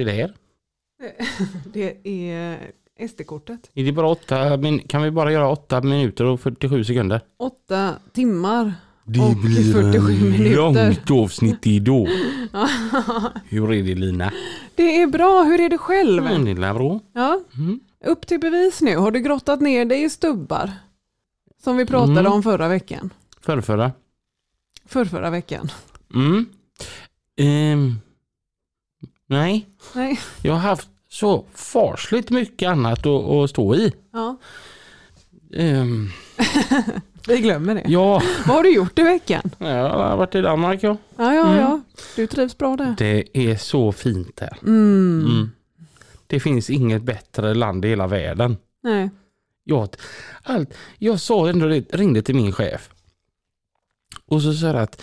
Är det där? Det är SD-kortet. Är det bara åtta, min, kan vi bara göra åtta minuter och 47 sekunder? Åtta timmar och 47 minuter. långt avsnitt idag. Hur är det Lina? Det är bra, hur är det själv? Mm, det är bra. Ja, Mm. upp till bevis nu. Har du grottat ner dig i stubbar? Som vi pratade Mm. om förra veckan. Förrförra. Förrförra veckan. Mm. Ehm. Nej, Nej. jag har haft så farsligt mycket annat att, att stå i. Ja, Ehm, vi glömmer det. ja, Vad har du gjort i veckan? jag har varit i Danmark ja. Ja, ja, Mm. ja. Du trivs bra där. Det är så fint där. Mm. Mm. Det finns inget bättre land i hela världen. Nej. Jag, allt, jag sa ändå det, ringde till min chef. Och så sa jag att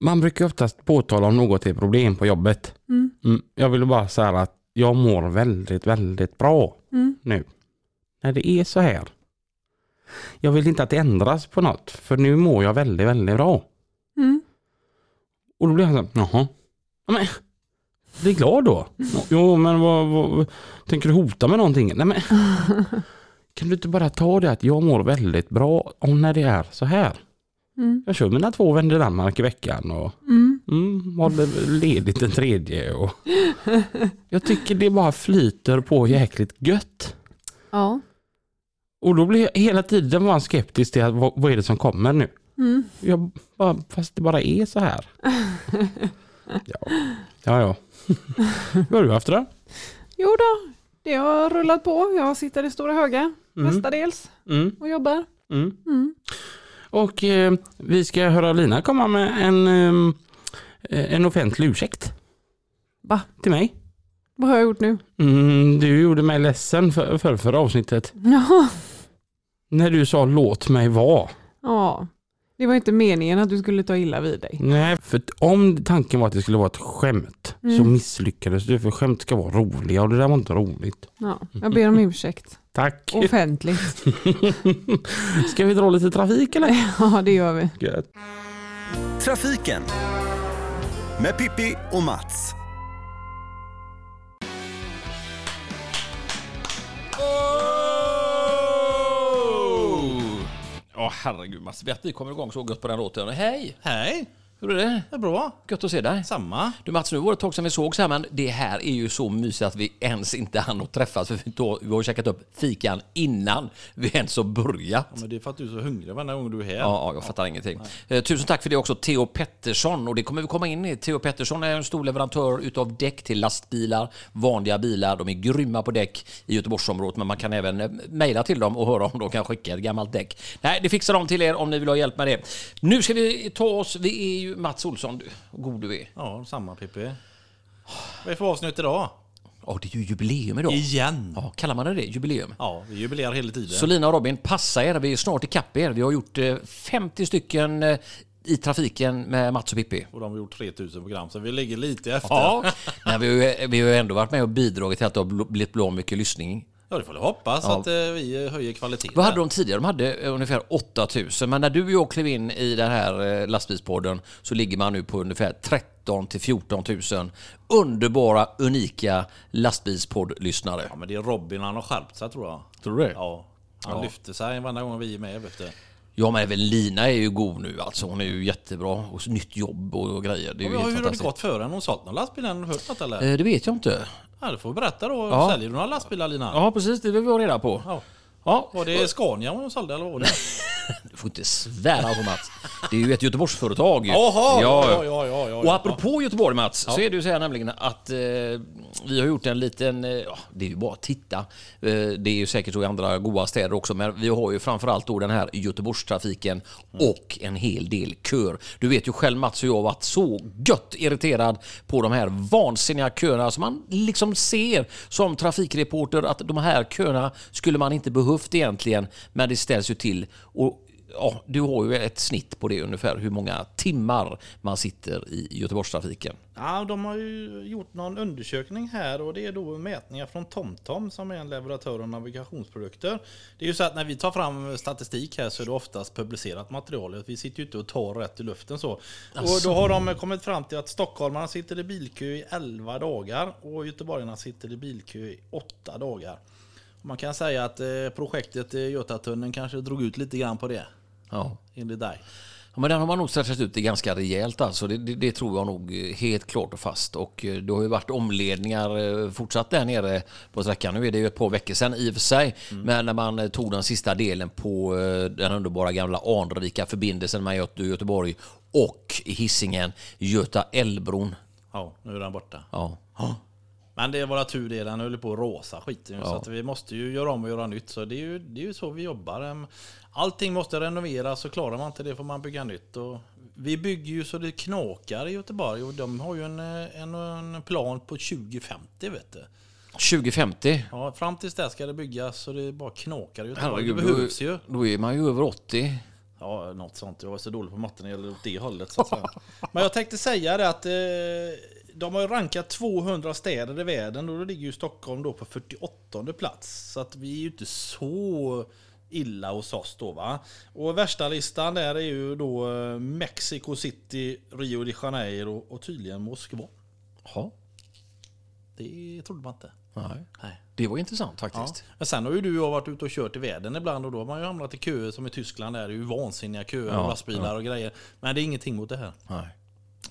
man brukar oftast påtala om något är problem på jobbet. Mm. Mm, jag vill bara säga att jag mår väldigt, väldigt bra Mm. nu. När det är så här. Jag vill inte att det ändras på något, för nu mår jag väldigt, väldigt bra. Mm. Och då blev han så här, jaha. Ja, Men, bli glad då. Jo, men vad, vad, tänker du hota med någonting? Nej, men, kan du inte bara ta det att jag mår väldigt bra om när det är så här? Mm. Jag kör mina två vänner i Danmark i veckan och Mm. mm, håller ledigt den tredje. Och jag tycker det bara flyter på jäkligt gött. Ja. Och då blir jag hela tiden var skeptisk till att, vad, vad är det som kommer nu? Mm. Jag bara, fast det bara är så här. Ja, ja. ja. Vad har du haft då? Jo då, det har rullat på. Jag sitter i stora höga Mm. mestadels Mm, och jobbar. Och eh, vi ska höra Lina komma med en, eh, en offentlig ursäkt. Va? Till mig. Vad har jag gjort nu? Mm, du gjorde mig ledsen för, för förra avsnittet. Jaha. När du sa låt mig vara. Ja, det var inte meningen att du skulle ta illa vid dig. Nej, för om tanken var att det skulle vara ett skämt så Mm. misslyckades du. För skämt ska vara roliga och det där var inte roligt. Ja, jag ber om ursäkt. Tack. Offentligt. Ska vi dra lite trafik eller? Ja, det gör vi. Gött. Trafiken med Pippi och Mats. Åh herregud Mats, vet vi kommer igång så gött på den låten. Hej! Hej, hur är det? det är bra. Gött att se dig. Samma. Du Mats, nu var det ett tag sedan vi sågs här, men det här är ju så mysigt att vi ens inte hann att träffas. För vi, då, vi har käkat upp fikan innan vi ens har börjat. Ja, men det är för att du är så hungrig varje gång du är här. Ja, ja, jag fattar ingenting. Eh, tusen tack för det också, Theo Pettersson. Och det kommer vi komma in i. Theo Pettersson är en stor leverantör utav däck till lastbilar, vanliga bilar. De är grymma på däck i Göteborgsområdet, men man kan även eh, mejla till dem och höra om de kan skicka ett gammalt däck. Nej, det fixar de till er om ni vill ha hjälp med det. Nu ska vi ta oss, vi är ju Mats Olsson, du, god du är. Ja, samma Pippi. Vad är det för avsnitt idag? Ja, det är ju jubileum idag. Igen. Ja, kallar man det det? Jubileum? Ja, vi jubilerar hela tiden. Så Lina och Robin, passa er. Vi är snart ikapp er. Vi har gjort eh, 50 stycken eh, i trafiken med Mats och Pippi. Och de har gjort 3000 program, så vi ligger lite efter. Ja, men vi har, ju, vi har ju ändå varit med och bidragit till att det har bl- blivit bra mycket lyssning. Ja, det får vi hoppas Ja. att eh, vi eh, höjer kvaliteten. Vad hade de tidigare? De hade eh, ungefär 8000. Men när du och jag klev in i den här lastbilspodden så ligger man nu på ungefär 13 till 14 000 underbara, unika lastbilspoddlyssnare. Ja, men det är Robin, han har skärpt sig tror jag. Tror du det? Ja. Han Ja. lyfter sig varenda gång vi är med. Vet du. Ja, men även Lina är ju god nu alltså. Hon är ju jättebra. Och så nytt jobb och grejer. Det är ju Ja, helt hur har det gått för henne? Har hon sålt någon lastbil än? Hört något eller? Eh, Det vet jag inte. Ja, du får berätta då. Ja. Säljer du några lastbilar Lina? Ja, precis. Det vill vi ha reda på. Ja. Ja, Var det Scania hon sålde eller vad var det? du får inte svära på Mats. Det är ju ett Göteborgsföretag. Jaha! Ja, ja, ja, ja, ja, Och apropå Göteborg Mats, så är det ju så här nämligen att eh, vi har gjort en liten, eh, det är ju bara att titta. Eh, Det är ju säkert så i andra goda städer också, men vi har ju framförallt då den här Göteborgstrafiken och en hel del kör. Du vet ju själv Mats hur jag har varit så gött irriterad på de här vansinniga köerna som man liksom ser som trafikreporter att de här köerna skulle man inte tufft egentligen, men det ställs ju till. Och ja, du har ju ett snitt på det ungefär, hur många timmar man sitter i Göteborgstrafiken. Ja, de har ju gjort någon undersökning här och det är då mätningar från TomTom som är en leverantör av navigationsprodukter. Det är ju så att när vi tar fram statistik här så är det oftast publicerat material. Vi sitter ju inte och tar rätt i luften så. Och då har de kommit fram till att stockholmarna sitter i bilkö i 11 dagar och göteborgarna sitter i bilkö i 8 dagar. Man kan säga att eh, projektet i Götatunneln kanske drog ut lite grann på det, Ja. enligt dig. Ja, men den har man nog stretchat ut det ganska rejält alltså. Det, det, det tror jag nog helt klart och fast. Och eh, det har ju varit omledningar eh, fortsatt där nere på sträckan. Nu är det ju ett par veckor sedan i och för sig. Men när man tog den sista delen på den underbara gamla anrika förbindelsen mellan Göte- Göteborg och Hisingen, Göta älvbron. Ja, nu är den borta. Ja. Men det är våra tur det, den höll på att råsa skiten ju, Så att vi måste ju göra om och göra nytt. Så det är ju, det är ju så vi jobbar. Allting måste renoveras och klarar man inte det får man bygga nytt. Och vi bygger ju så det knakar i Göteborg och de har ju en, eh, en, en plan på 2050 vet du. 2050. Ja, fram tills där ska det byggas så det bara knakar i Göteborg. Herregud, det behövs ju. då är man ju över 80. Ja, något sånt. Jag är så dålig på matte när det gäller åt det hållet. Så att säga. Men jag tänkte säga det att eh, de har ju rankat 200 städer i världen och då ligger ju Stockholm då på 48 plats. Så att vi är ju inte så illa hos oss då va. Och värsta listan där är ju då eh, Mexico City, Rio de Janeiro och tydligen Moskva. Ja. Det trodde man inte. Nej. Nej. Det var intressant Ja. faktiskt. Men sen har ju du och jag varit ute och kört i världen ibland och då har man ju hamnat i köer som i Tyskland där. Det är ju vansinniga köer Ja, och lastbilar och grejer. Men det är ingenting mot det här. Nej.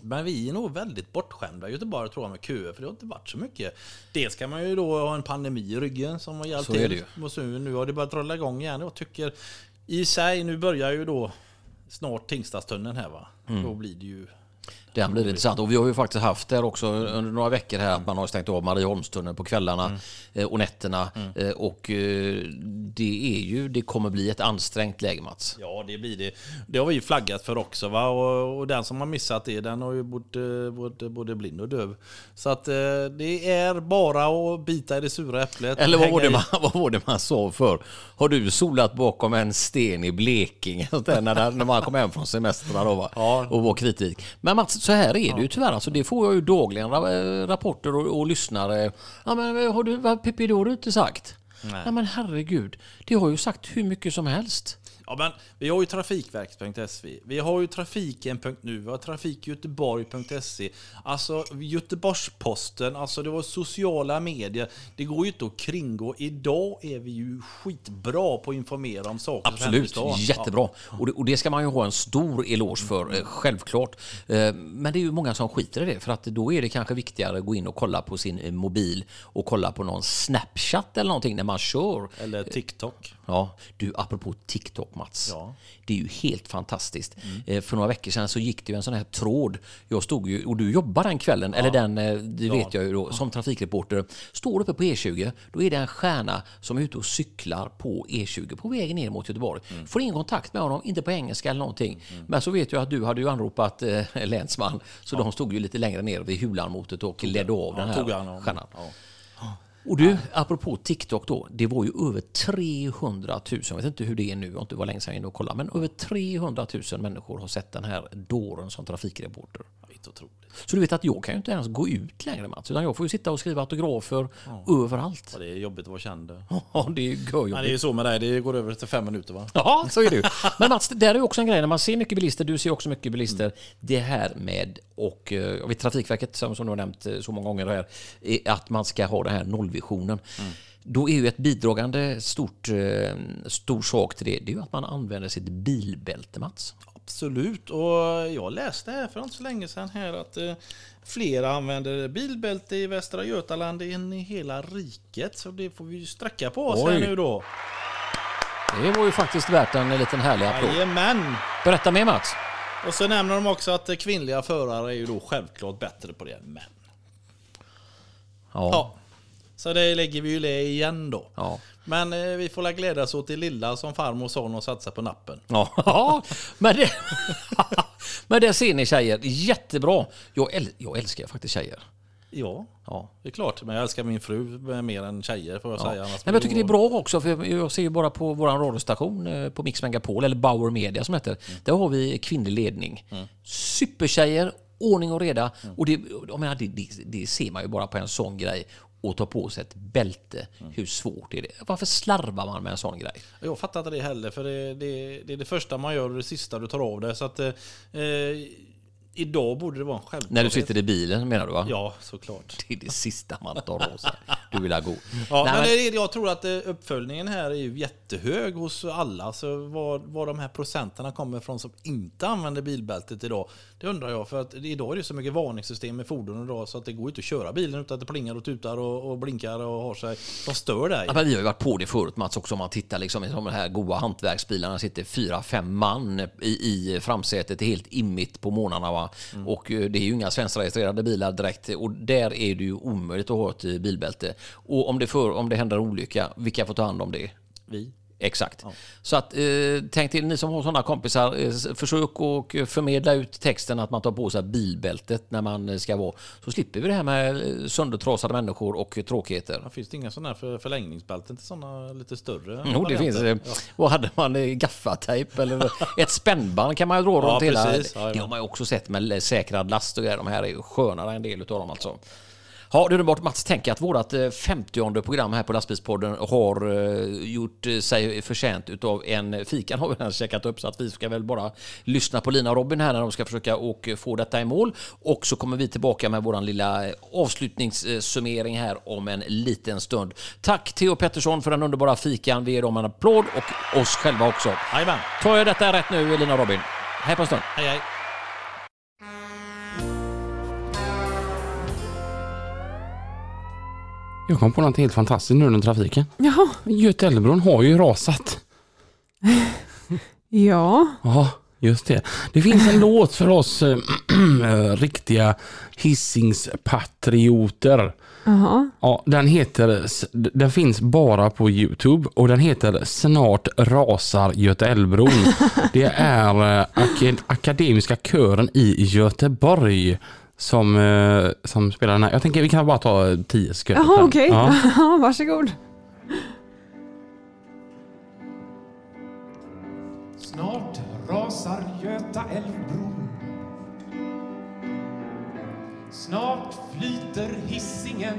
Men vi är nog väldigt bortskämda i Göteborg tror jag med köer för det har inte varit så mycket. Dels kan man ju då ha en pandemi i ryggen som har hjälpt Så är till. Och så nu har det börjat rulla igång igen. Jag tycker i sig, nu börjar ju då snart Tingstadstunneln här va. Mm. Då blir det ju... Den blir intressant. Och vi har ju faktiskt haft där också under några veckor här att man har stängt av Marieholmstunneln på kvällarna eh, och nätterna. Eh, Och eh, det är ju, det kommer bli ett ansträngt läge Mats. Ja det blir det. Det har vi ju flaggat för också va. Och, och den som har missat det den har ju både, både, blind och döv. Så att det är bara att bita i det sura äpplet. Eller vad var, det man, vad var det man sa för? Har du solat bakom en sten i Blekinge? När man kom hem från semestrarna då va? Ja. Och var kritisk. Men Mats, så här är det ju tyvärr. Alltså, det får jag ju dagligen ra- rapporter och, och lyssnare. Ja, men, har du, vad Pippi, det har du inte sagt. Nej. Ja, men herregud, det har ju sagt hur mycket som helst. Ja, men vi har ju trafikverket.se, vi har ju trafiken.nu, vi har trafikgöteborg.se, alltså Göteborgs-Posten, alltså det var sociala medier. Det går ju inte att kringgå. Idag är vi ju skitbra på att informera om saker som Absolut, stan. jättebra. Och, det, och det ska man ju ha en stor eloge för, eh, självklart. Eh, Men det är ju många som skiter i det, för att då är det kanske viktigare att gå in och kolla på sin eh, mobil och kolla på någon Snapchat eller någonting när man kör. Ja. Eller TikTok. Ja, du, apropå TikTok Mats. Ja. Det är ju helt fantastiskt. Eh, För några veckor sedan så gick det ju en sån här tråd. Jag stod ju, och du jobbar den kvällen, eller den, eh, det vet jag ju då, som trafikreporter. Står uppe på E20, då är det en stjärna som är ute och cyklar på E20 på vägen ner mot Göteborg. Får ingen kontakt med honom, inte på engelska eller någonting. Men så vet jag att du hade ju anropat eh, länsman, så de stod ju lite längre ner vid Hulanmotet och ledde av den Ja, här stjärnan. Och du, apropå TikTok då, det var ju över 300 000, jag vet inte hur det är nu, jag inte var länge sedan jag inne och kollade, men över 300 000 människor har sett den här dåren som trafikreporter. Helt otroligt. Så du vet att jag kan ju inte ens gå ut längre Mats, utan jag får ju sitta och skriva autografer överallt. Ja, det är jobbigt att vara känd. Ja, det är ju Men det är görjobbigt. ju så med dig, det går över till fem minuter va? Ja, så är det ju. Men Mats, där är ju också en grej, när man ser mycket bilister, du ser också mycket bilister, det här med, och eh, jag vet Trafikverket som, som du har nämnt eh, så många gånger här, är att man ska ha den här nollvisionen. Då är ju ett bidragande stort, eh, stor sak till det, det är ju att man använder sitt bilbälte, Mats. Absolut, och jag läste här för inte så länge sedan här att eh, flera använder bilbälte i Västra Götaland än i hela riket. Så det får vi ju sträcka på oss här Oj. nu då. Det var ju faktiskt värt en liten härlig applåd. Jajamän! Berätta mer Mats. Och så nämner de också att kvinnliga förare är ju då självklart bättre på det än män. Ja. Ja. Så det lägger vi ju det igen då. Ja. Men eh, vi får la glädjas åt det lilla som farmor sa och satsa på nappen. Ja, men det, men det ser ni tjejer, jättebra. Jag, äl, jag älskar faktiskt tjejer. Ja, Ja. det är klart. Men jag älskar min fru mer än tjejer får jag säga. Annars Nej, men jag tycker det är bra också, för jag ser ju bara på vår radiostation eh, på Mix Megapol, eller Bauer Media som heter. Där har vi kvinnlig ledning. Supertjejer, ordning och reda. Och det, jag menar, det, det, det ser man ju bara på en sån grej. Och ta på sig ett bälte. Hur svårt är det? Varför slarvar man med en sån grej? Jag fattar inte det heller, för det, det, det är det första man gör och det sista du tar av dig. Så att, eh, eh idag borde det vara en självklarhet. När du sitter i bilen menar du va? Ja, såklart. Det är det sista man tar av sig. Du vill ha god. Ja, Nej, men men- jag tror att eh, uppföljningen här är ju jättehög hos alla. Så var, var de här procenterna kommer från som inte använder bilbältet idag, det undrar jag. För att idag är det så mycket varningssystem med fordon idag så att det går inte att köra bilen utan att det plingar och tutar och, och blinkar och har sig. De stör dig. Ja, men vi har ju varit på det förut Mats också om man tittar liksom i de här goa hantverksbilarna sitter fyra, fem man i, i framsätet, det är helt immigt på morgnarna va. Mm. Och eh, det är ju inga svenskregistrerade bilar direkt och där är det ju omöjligt att ha ett eh, bilbälte. Och om det, för, om det händer en olycka, vilka får ta hand om det? Vi. Exakt. Så att, eh, tänk till ni som har sådana kompisar, eh, försök och förmedla ut texten att man tar på sig bilbältet när man eh, ska vara. Så slipper vi det här med eh, söndertrasade människor och tråkigheter. Ja, finns det inga sådana här för, förlängningsbälten till sådana lite större? Jo, det finns. varianter? eh, Vad hade man? eh, Gaffatejp eller ett spännband kan man ju dra runt Ja, hela. precis. Ja, det ja. har man ju också sett med säkrad last och grejer. De här är ju skönare en del av dem alltså. Ja, det är underbart. Mats, tänk att vårt 50 program här på Lastbilspodden har eh, gjort eh, sig förtjänt utav en fikan har vi redan käkat upp så att vi ska väl bara lyssna på Lina och Robin här när de ska försöka och eh, få detta i mål. Och så kommer vi tillbaka med våran lilla eh, avslutningssummering här om en liten stund. Tack Theo Pettersson för den underbara fikan. Vi ger dem en applåd och oss själva också. Jajamän. Tar jag detta rätt nu, Lina och Robin? Hej på en stund. Hej, hej. Jag kom på något helt fantastiskt nu under trafiken. Jaha, Götaälvbron har ju rasat. ja. Ja, just det. Det finns en låt för oss äh, riktiga hissingspatrioter. Jaha. Ja, den heter, den finns bara på Youtube och den heter Snart rasar Götaälvbron. Det är eh, ak- Akademiska kören i Göteborg som, eh, som spelar den här. Jag tänker vi kan bara ta tio sekunder. Jaha, okej. Ja. Ja. Varsågod. Snart rasar Göta älvbron Snart flyter hissingen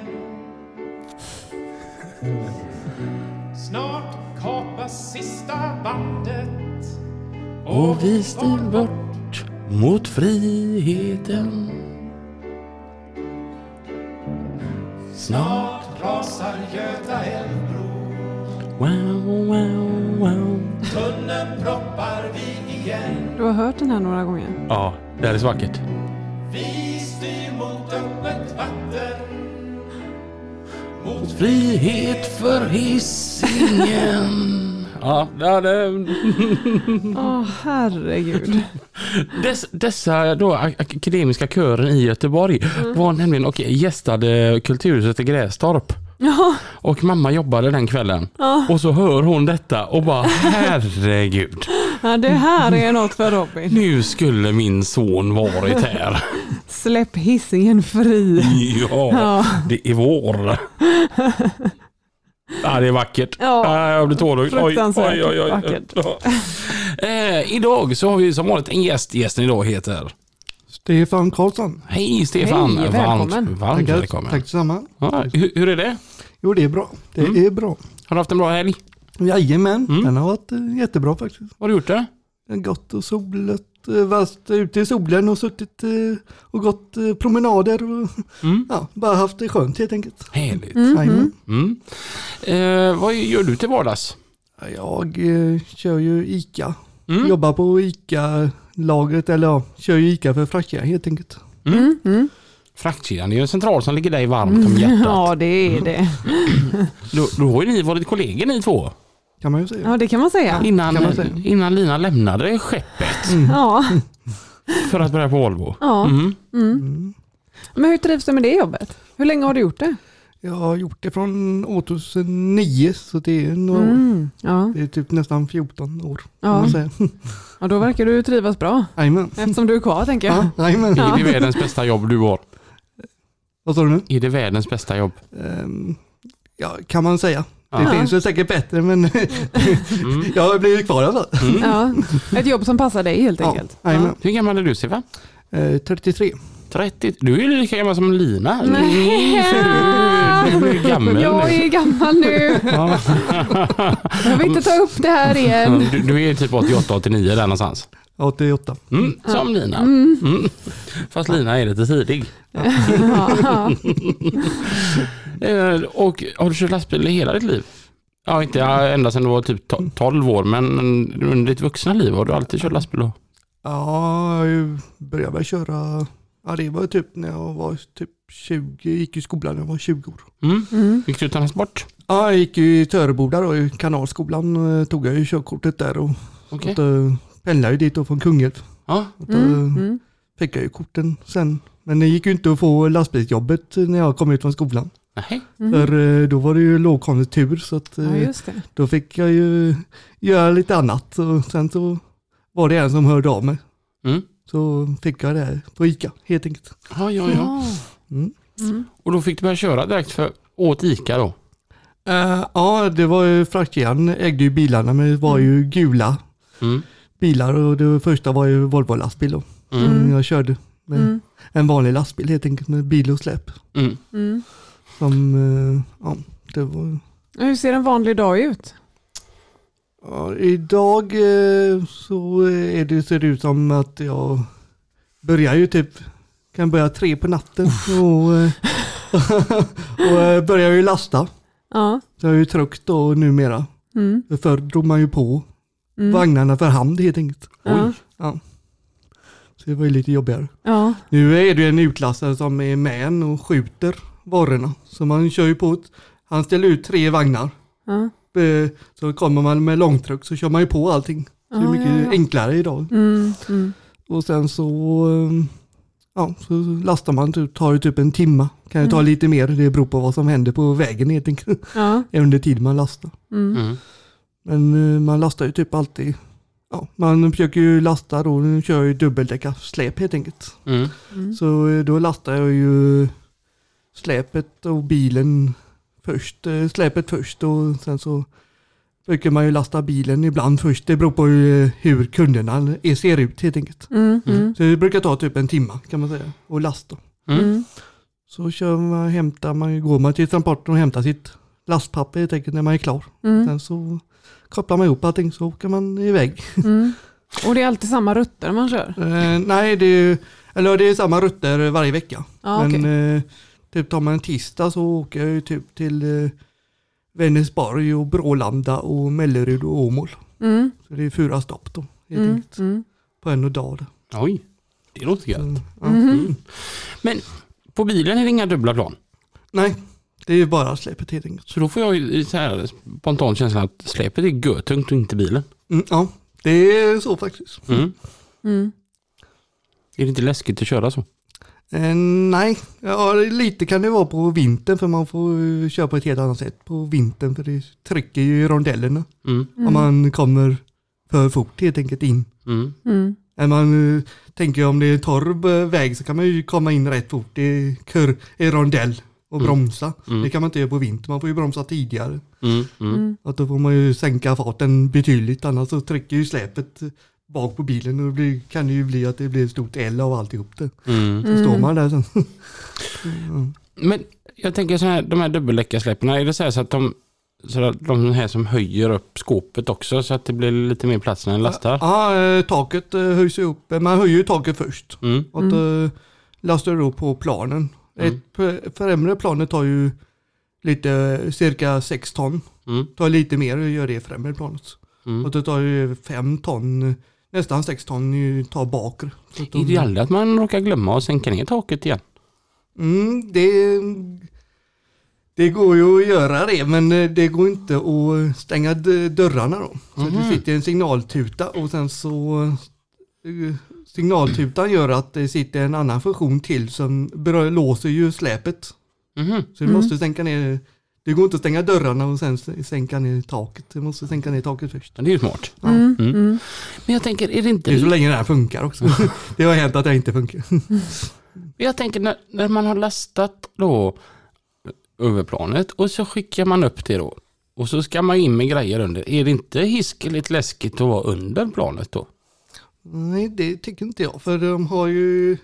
Snart kapas sista bandet Och vi styr bort mot friheten. Snart rasar Göta älvbron Wow, wow, wow. Tunneln proppar vi igen Du har hört den här några gånger. Ja, det här är så vackert. Vi styr mot öppet vatten Mot Frihet för Hisingen. Ja, ja det, Åh, herregud. dess, dessa då ak- akademiska kören i Göteborg var nämligen och gästade Kulturhuset i Grästorp. Ja, Och mamma jobbade den kvällen. Ja. Och så hör hon detta och bara herregud. ja, det här är något för Robin. Nu skulle min son varit här. Släpp hissingen fri. Ja, Ja. det är vår. Ja, det är vackert. Ja, jag blir tårögd. Oj, fruktansvärt oj, oj, oj. vackert. Eh, idag så har vi som vanligt en gäst. Gästen idag heter Stefan Karlsson. Hej Stefan. Hej, varmt, välkommen. varmt Tackar. välkommen. Tack detsamma. Ja, hur, hur är det? Jo, det är bra. Det Mm. är bra. Har du haft en bra helg? Jajamän, Mm. den har varit eh, jättebra faktiskt. Vad har du gjort det? Gått och eh, varit ute i solen och suttit eh, och gått eh, promenader och Mm. ja, bara haft det skönt helt enkelt. Härligt. Jajamän. Mm. Eh, vad gör du till vardags? Ja, Jag eh, kör ju ICA. Mm. Jobbar på ICA-lagret, eller ja, kör ju ICA för fraktkedjan helt enkelt. Mm, mm. Fraktkedjan, är ju en central som ligger dig varmt om hjärtat. Ja, det är det. Då, då har ju ni varit kollegor ni två. Kan man ju säga. Ja, det kan man säga. Innan, Kan man säga. innan Lina lämnade skeppet Ja, för att börja på Volvo. ja. Mm. Mm. Men hur trivs du med det jobbet? Hur länge har du gjort det? Jag har gjort det från 2009 så det är några år. Mm. Ja. Det är typ nästan 14 år. kan Ja. man säga. ja, då verkar du trivas bra. Jajamän. Eftersom du är kvar tänker jag. Ja. Ja. Är det världens bästa jobb du har? Vad sa du nu? Är det världens bästa jobb? Ehm, ja, kan man säga. Det Ja. finns väl säkert bättre men Mm. jag har blivit kvar i alla fall. Mm. Ja. Ett jobb som passar dig helt Ja, enkelt. jajamän. Hur gammal är du Stefan? Eh, 33. 30. Du är lika gammal som Lina. Nej. Du, du är gammal. Jag är gammal nu. Ja. Jag vill inte ta upp det här igen. Du, du är typ 88-89 där någonstans. 88. Mm, som Lina. Mm. Fast Lina är lite tidig. Eh, Och har du kört lastbil i hela ditt liv? Ja, inte ända sedan du var typ to- 12 år, men under ditt vuxna liv har du alltid kört lastbil då? Ja, jag började väl köra, ja det var typ när jag var typ 20, gick i skolan när jag var 20 år. Mm. Mm. Gick du transport? Ja, jag gick i Töreboda då, i kanalskolan eh, tog jag ju körkortet där och Okej. så, eh, pendlade ju dit då från Kungälv. Ja. Då Mm. Mm. fick jag ju korten sen. Men det gick ju inte att få lastbilsjobbet när jag kom ut från skolan. Nej. Mm. För eh, då var det ju lågkonjunktur så att eh, Ja, just det. då fick jag ju göra lite annat. Och sen så var det en som hörde av mig. Mm. Så fick jag det här på ICA helt enkelt. Ja, ja, ja. Mm. Mm. Och då fick du börja köra direkt för, åt ICA då? Eh, ja, det var ju fraktkedjan ägde ju bilarna men det var ju gula Mm. bilar och det första var ju Volvo lastbil då. Mm. Som jag körde med Mm. en vanlig lastbil helt enkelt med bil och släp. Som, eh, ja, det var Hur ser en vanlig dag ut? Ja, idag eh, så är det, ser det ut som att jag börjar ju typ, kan börja tre på natten och, eh, och eh, börjar ju lasta. Ja. Så jag har ju truck då numera. Mm. För Förr drog man ju på Mm. vagnarna för hand helt enkelt. Ja. Så det var ju lite jobbigare. Ja. Nu är det ju en utklassare som är med och skjuter varorna. Så man kör ju på ett, han ställer ut tre vagnar. Eh, Så kommer man med långtruck så kör man ju på allting. Så det är mycket ja, ja. enklare idag. Mm. Mm. Och sen så, eh, ja, så lastar man, typ, tar ju typ en timma. Kan ju ta Mm. lite mer, det beror på vad som händer på vägen helt enkelt. Ja. Under tiden man lastar. Mm. Mm. Men eh, man lastar ju typ alltid, ja, man försöker ju lasta då, nu kör jag ju dubbeldäcka släp helt enkelt. Mm. Mm. Så eh, då lastar jag ju släpet och bilen först, eh, släpet först och sen så brukar man ju lasta bilen ibland först. Det beror på hur, hur kunderna ser ut helt enkelt. Mm. Mm. Så det brukar ta typ en timma kan man säga och lasta. Mm. Mm. Så kör man, hämtar man, går man till transporten och hämtar sitt lastpapper helt enkelt när man är klar. Mm. Sen så kopplar man ihop allting så åker man iväg. Mm. Och det är alltid samma rutter man kör? Eh, nej, det är, eller det är samma rutter varje vecka. Ja, Men okej. eh, typ tar man en tisdag så åker jag ju typ till eh, Vänersborg och Brålanda och Mellerud och Åmål. Mm. Så det är fyra stopp då. Helt Mm. enkelt, Mm. På en dag. Där. Oj, det låter gött. Mhm. Men på bilen är det inga dubbla plan. Nej, det är ju bara släpet helt enkelt. Så då får jag ju så här spontant känslan att släpet är götungt och inte bilen. Mm, ja, det är så faktiskt. Mm. Mm. Är det inte läskigt att köra så? Eh, nej, ja, lite kan det vara på vintern för man får eh, köra på ett helt annat sätt på vintern för det trycker ju i rondellerna Mm. om man kommer för fort helt enkelt in. Mm. Mm. Man eh, tänker om det är torr eh, väg så kan man ju komma in rätt fort i, kör, i rondell och Mm. bromsa. Mm. Det kan man inte göra på vinter, man får ju bromsa tidigare. Mm. Mm. Mm. Att då får man ju sänka farten betydligt annars så trycker ju släpet bak på bilen och det blir, kan det ju bli att det blir ett stort L av alltihop det. Mm. Så står man där sen. Mm. Men jag tänker så här, de här dubbeldäckarsläppen, är det så här så att de så att de här som höjer upp skåpet också så att det blir lite mer plats när den lastar? Ja, eh, taket eh, höjs ju upp. Man höjer ju taket först. Mm. Och mm. lastar då på planen. Mm. Ett främre planet tar ju lite, cirka 6 ton. Mm. Tar lite mer att göra det främre planet. Mm. Och det tar ju 5 ton, nästan 6 ton ju tar bakre. Så att Är det aldrig att man råkar glömma att sänka ner taket igen? Mm, det, det går ju att göra det men eh, det går inte att stänga d- dörrarna då. Så Mhm. det sitter en signaltuta och sen så eh, signaltutan gör att det sitter en annan funktion till som berör, låser ju släpet. Mhm. Så du måste sänka ner, det går inte att stänga dörrarna och sen sänka ner taket. Du måste sänka ner taket först. Det är ju smart. Mm. Mm. Mm. Men jag tänker, är det inte... Det är så länge det här funkar också. Det har hänt att det inte funkar. Jag tänker när, när man har lastat då över planet och så skickar man upp det då. Och så ska man in med grejer under. Är det inte hiskeligt läskigt att vara under planet då? Nej, det tycker inte jag. För de har ju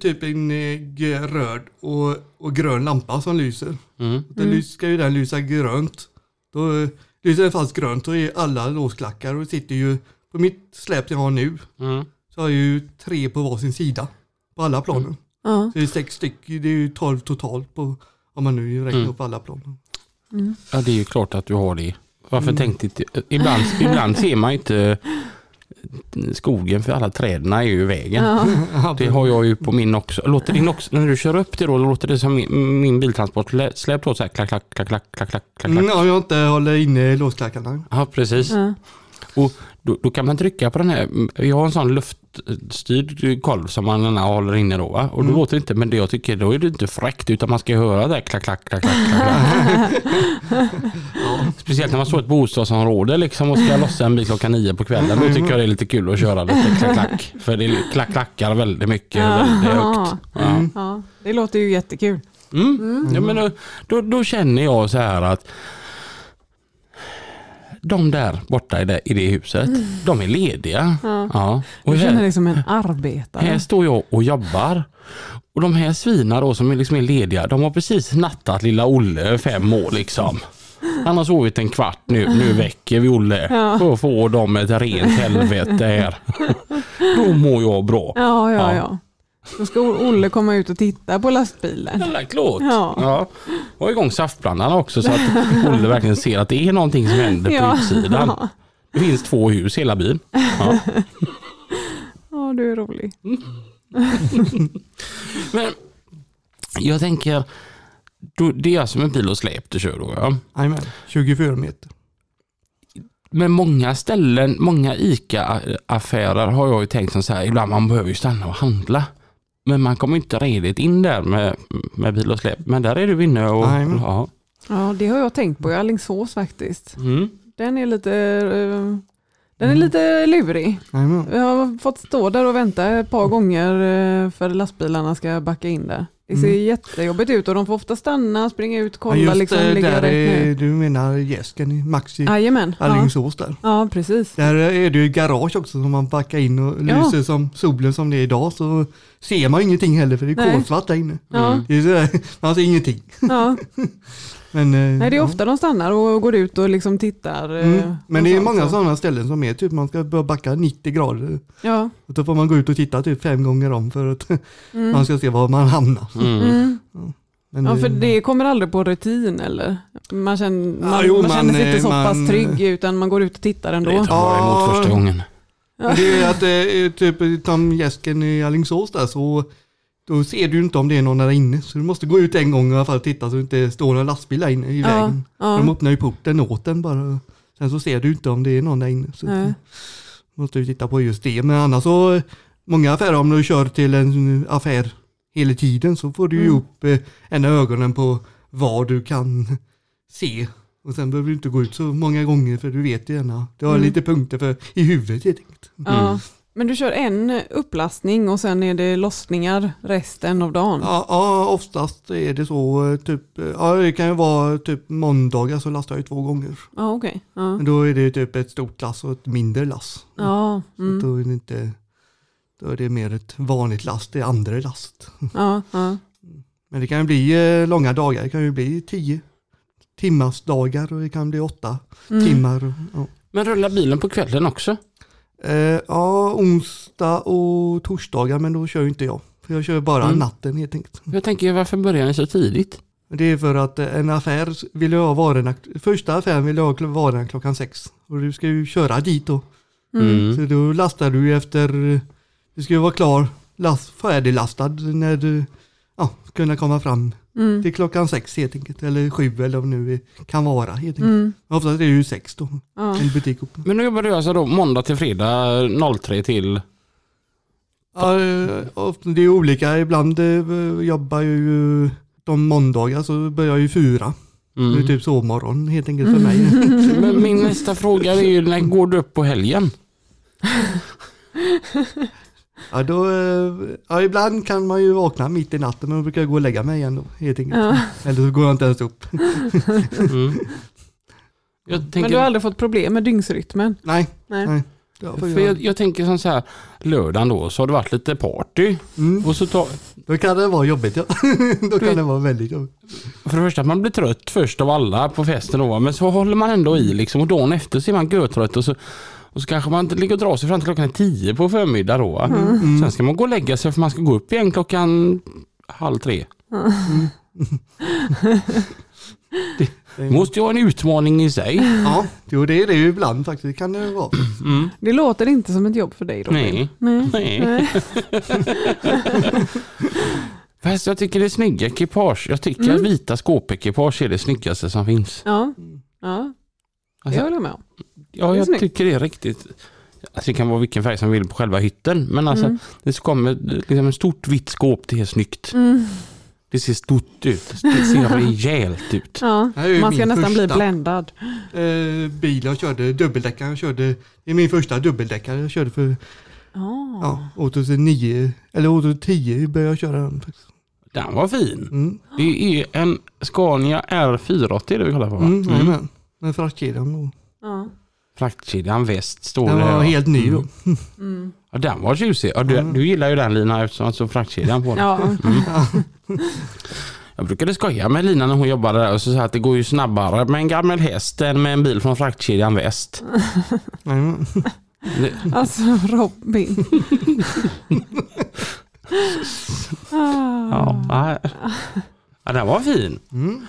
typ en eh, röd och, och grön lampa som lyser. Mm. Den lys, ska ju den lysa grönt. Då eh, lyser den fast grönt och är alla låsklackar och sitter ju på mitt släp jag har nu Mm. så har jag ju tre på varsin sida på alla planen. Ja. Så det är sex stycken, det är ju tolv totalt på om man nu räknar Mm. upp alla planen. Ja, det är ju klart att du har det. Varför Mm. tänkte inte... Ibland, ibland ser man inte skogen för alla träden är ju vägen. Ja. Det har jag ju på min också. Låter din också, när du kör upp det då, låter det som min, min biltransport lä- släp då så här klack, klack, klack, klack, klack, klack, klack. Mm, om jag inte håller inne låsklackarna. Ja, precis. Ja. Och då, då kan man trycka på den här, jag har en sån luftstyrd kolv som man håller inne då va? Och då låter det inte, men det jag tycker då är det inte fräckt utan man ska höra det här klack, klack, klack, klack, klack. Speciellt när man står i ett bostadsområde liksom och ska lossa en bil klockan nio på kvällen. Då tycker jag det är lite kul att köra lite klack, klack. För det klack, klackar väldigt mycket, väldigt högt. Ja. Ja, det låter ju jättekul. Mm. Ja, men då, då, då känner jag så här att de där borta i det, i det huset, de är lediga. Ja. Och Du känner här, som en arbetare. här står jag och jobbar. Och de här svina då som är, liksom är lediga, de har precis nattat lilla Olle fem år liksom. Han har sovit en kvart nu, nu väcker vi Olle. Ja. Då får de ett rent helvete här. Då mår jag bra. Ja, ja, Ja. Då ska Olle komma ut och titta på lastbilen. Jävla klart. Ja. Ja. Och igång saftblandaren också så att Olle verkligen ser att det är någonting som händer på Ja. utsidan. Ja. Det finns två hus hela byn. Ja. ja, du är rolig. Men jag tänker, det är som en bil och släp du kör då ja. Jajamän, 24 meter. Men många ställen, många ICA-affärer har jag ju tänkt som så här, ibland man behöver ju stanna och handla. Men man kommer inte redigt in där med, med bil och släp. Men där är du inne och... Jajamän. Ja. Ja, det har jag tänkt på i Alingsås faktiskt. Mm. Den är lite, eh, den är lite lurig. Jajamän. Jag har fått stå där och vänta ett par gånger eh, för lastbilarna ska backa in där. Det ser Mm. jättejobbigt ut och de får ofta stanna, springa ut, Ja, kolla just liksom, ligga där rätt är, du menar Gäsken i Maxi Jajamän. Ja. Alingsås där. ja, precis. Där är det ju garage också som man backar in och Ja. lyser som solen som det är idag så ser man ingenting heller för det är kolsvart där inne. Ja, Det är sådär, man ser ingenting. ja. Men, eh, Nej, det är ja. ofta de stannar och går ut och liksom tittar. eh, Mm. Men och det är många så. sådana ställen som är typ man ska börja backa 90 grader. Ja. Och då får man gå ut och titta typ fem gånger om för att Mm. man ska se var man hamnar. Mm. Mm. Men Ja, det- för det kommer aldrig på rutin eller? Man känner, Ja, man, jo, man man, känner sig inte eh, så man- pass trygg utan man går ut och tittar Det ändå. tar jag Ja. emot första gången. Men Det är att det är typ som gäsken i Alingsås där så då ser du inte om det är någon där inne. Så du måste gå ut en gång i alla fall och titta så det inte står någon lastbil där inne i Ja, vägen. ja. De öppnar ju porten åt den bara. Sen så ser du inte om det är någon där inne. Så Nej. måste du titta på just det. Men annars så, många affärer om du kör till en affär hela tiden så får du ju Mm. upp eh, ena ögonen på vad du kan se. Och sen behöver du inte gå ut så många gånger för du vet ju gärna. Du har Mm. lite punkter för, i huvudet helt enkelt. Ja. Men du kör en upplastning och sen är det lossningar resten av dagen? Ja, ja, oftast är det så. eh, Typ, eh, ja, det kan ju vara typ måndagar så lastar jag två gånger. Ja, okej. Ja. Men då är det typ ett stort lass och ett mindre lass. Ja, Så mm. då, är det inte, då är det mer ett vanligt last, det är andra last. ja, ja. Men det kan ju bli eh, långa dagar, det kan ju bli tio timmars dagar och det kan bli åtta Mm. timmar. Ja. Men rullar bilen på kvällen också? Eh, ja, onsdag och torsdagar men då kör ju inte jag. För jag kör bara Mm. natten helt enkelt. Jag tänker varför börjar ni så tidigt? Det är för att eh, en affär vill jag ha varorna, första affären vill jag ha varorna klockan sex. Och du ska ju köra dit då. Mm. Så då lastar du efter, du ska ju vara klar, last, färdiglastad när du ja, kunna komma fram Mm. till klockan sex helt enkelt. Eller sju eller vad det nu kan vara helt enkelt. Mm. Oftast är det ju sex då, Ja. butik. Men nu jobbar du alltså då måndag till fredag 03 till... Ja, eh, ofta- det är olika. Ibland eh, jobbar jag ju De måndagar så börjar jag ju fyra. Det är Mm. typ sovmorgon helt enkelt för mig. Men min nästa fråga är ju när går du upp på helgen? Ja, då, eh, ja, ibland kan man ju vakna mitt i natten men då brukar jag gå och lägga mig igen då, helt enkelt. Ja. Eller så går jag inte ens upp. Mm. Jag Men tänker, du har aldrig fått problem med dygnsrytmen? Nej, Nej. nej. Ja, för jag, jag tänker som så här, lördagen då så har det varit lite party. mm, Och så tar, då kan det vara jobbigt ja. då kan det vara väldigt jobbigt. för det första man blir trött först av alla på festen då, men så håller man ändå i liksom och dagen efter så är man görtrött och så, och så kanske man ligger och drar sig fram till klockan tio på förmiddag då. Va? Sen ska man gå och lägga sig för man ska gå upp igen klockan halv tre. Det måste ju vara en utmaning i sig. Ja, jo det är det ju ibland faktiskt. Det kan det vara. Mm. Det låter inte som ett jobb för dig Robin. Nej. Nej. Nej. Fast jag tycker det är snygga ekipage. Jag tycker Mm. att vita skåpekipage är det snyggaste som finns. Ja, ja det Alltså, håller jag med om. Ja, jag snyggt. tycker det är riktigt. Alltså det kan vara vilken färg som vill på själva hytten. Men alltså Mm. det kommer liksom ett stort vitt skåp. Det är snyggt. Mm. Det ser stort ut. Det ser rejält ut. Ja, man ska nästan bli bländad. Eh, bil jag körde, dubbeldäckare jag körde. Det är min första dubbeldäckare jag körde för Ja. ja, 2009 eller 2010 började jag köra den. faktiskt. Den var fin. Mm. Det är en Scania R480 det vi kollar på va? Mm, mm. Med fraktkedjan. Ja. Fraktkedjan väst står Den det. var ja. helt ny då. Mm. Mm. Ja, den var tjusig. Ja, du, Mm. du gillar ju den Lina eftersom att så fraktkedjan på den. Ja. Jag brukade skoja med Lina när hon jobbade där och så sa att det går ju snabbare med en gammal häst än med en bil från fraktkedjan väst. Det, Alltså Robin. ah. ja, ja. ja, den var fin. Mm.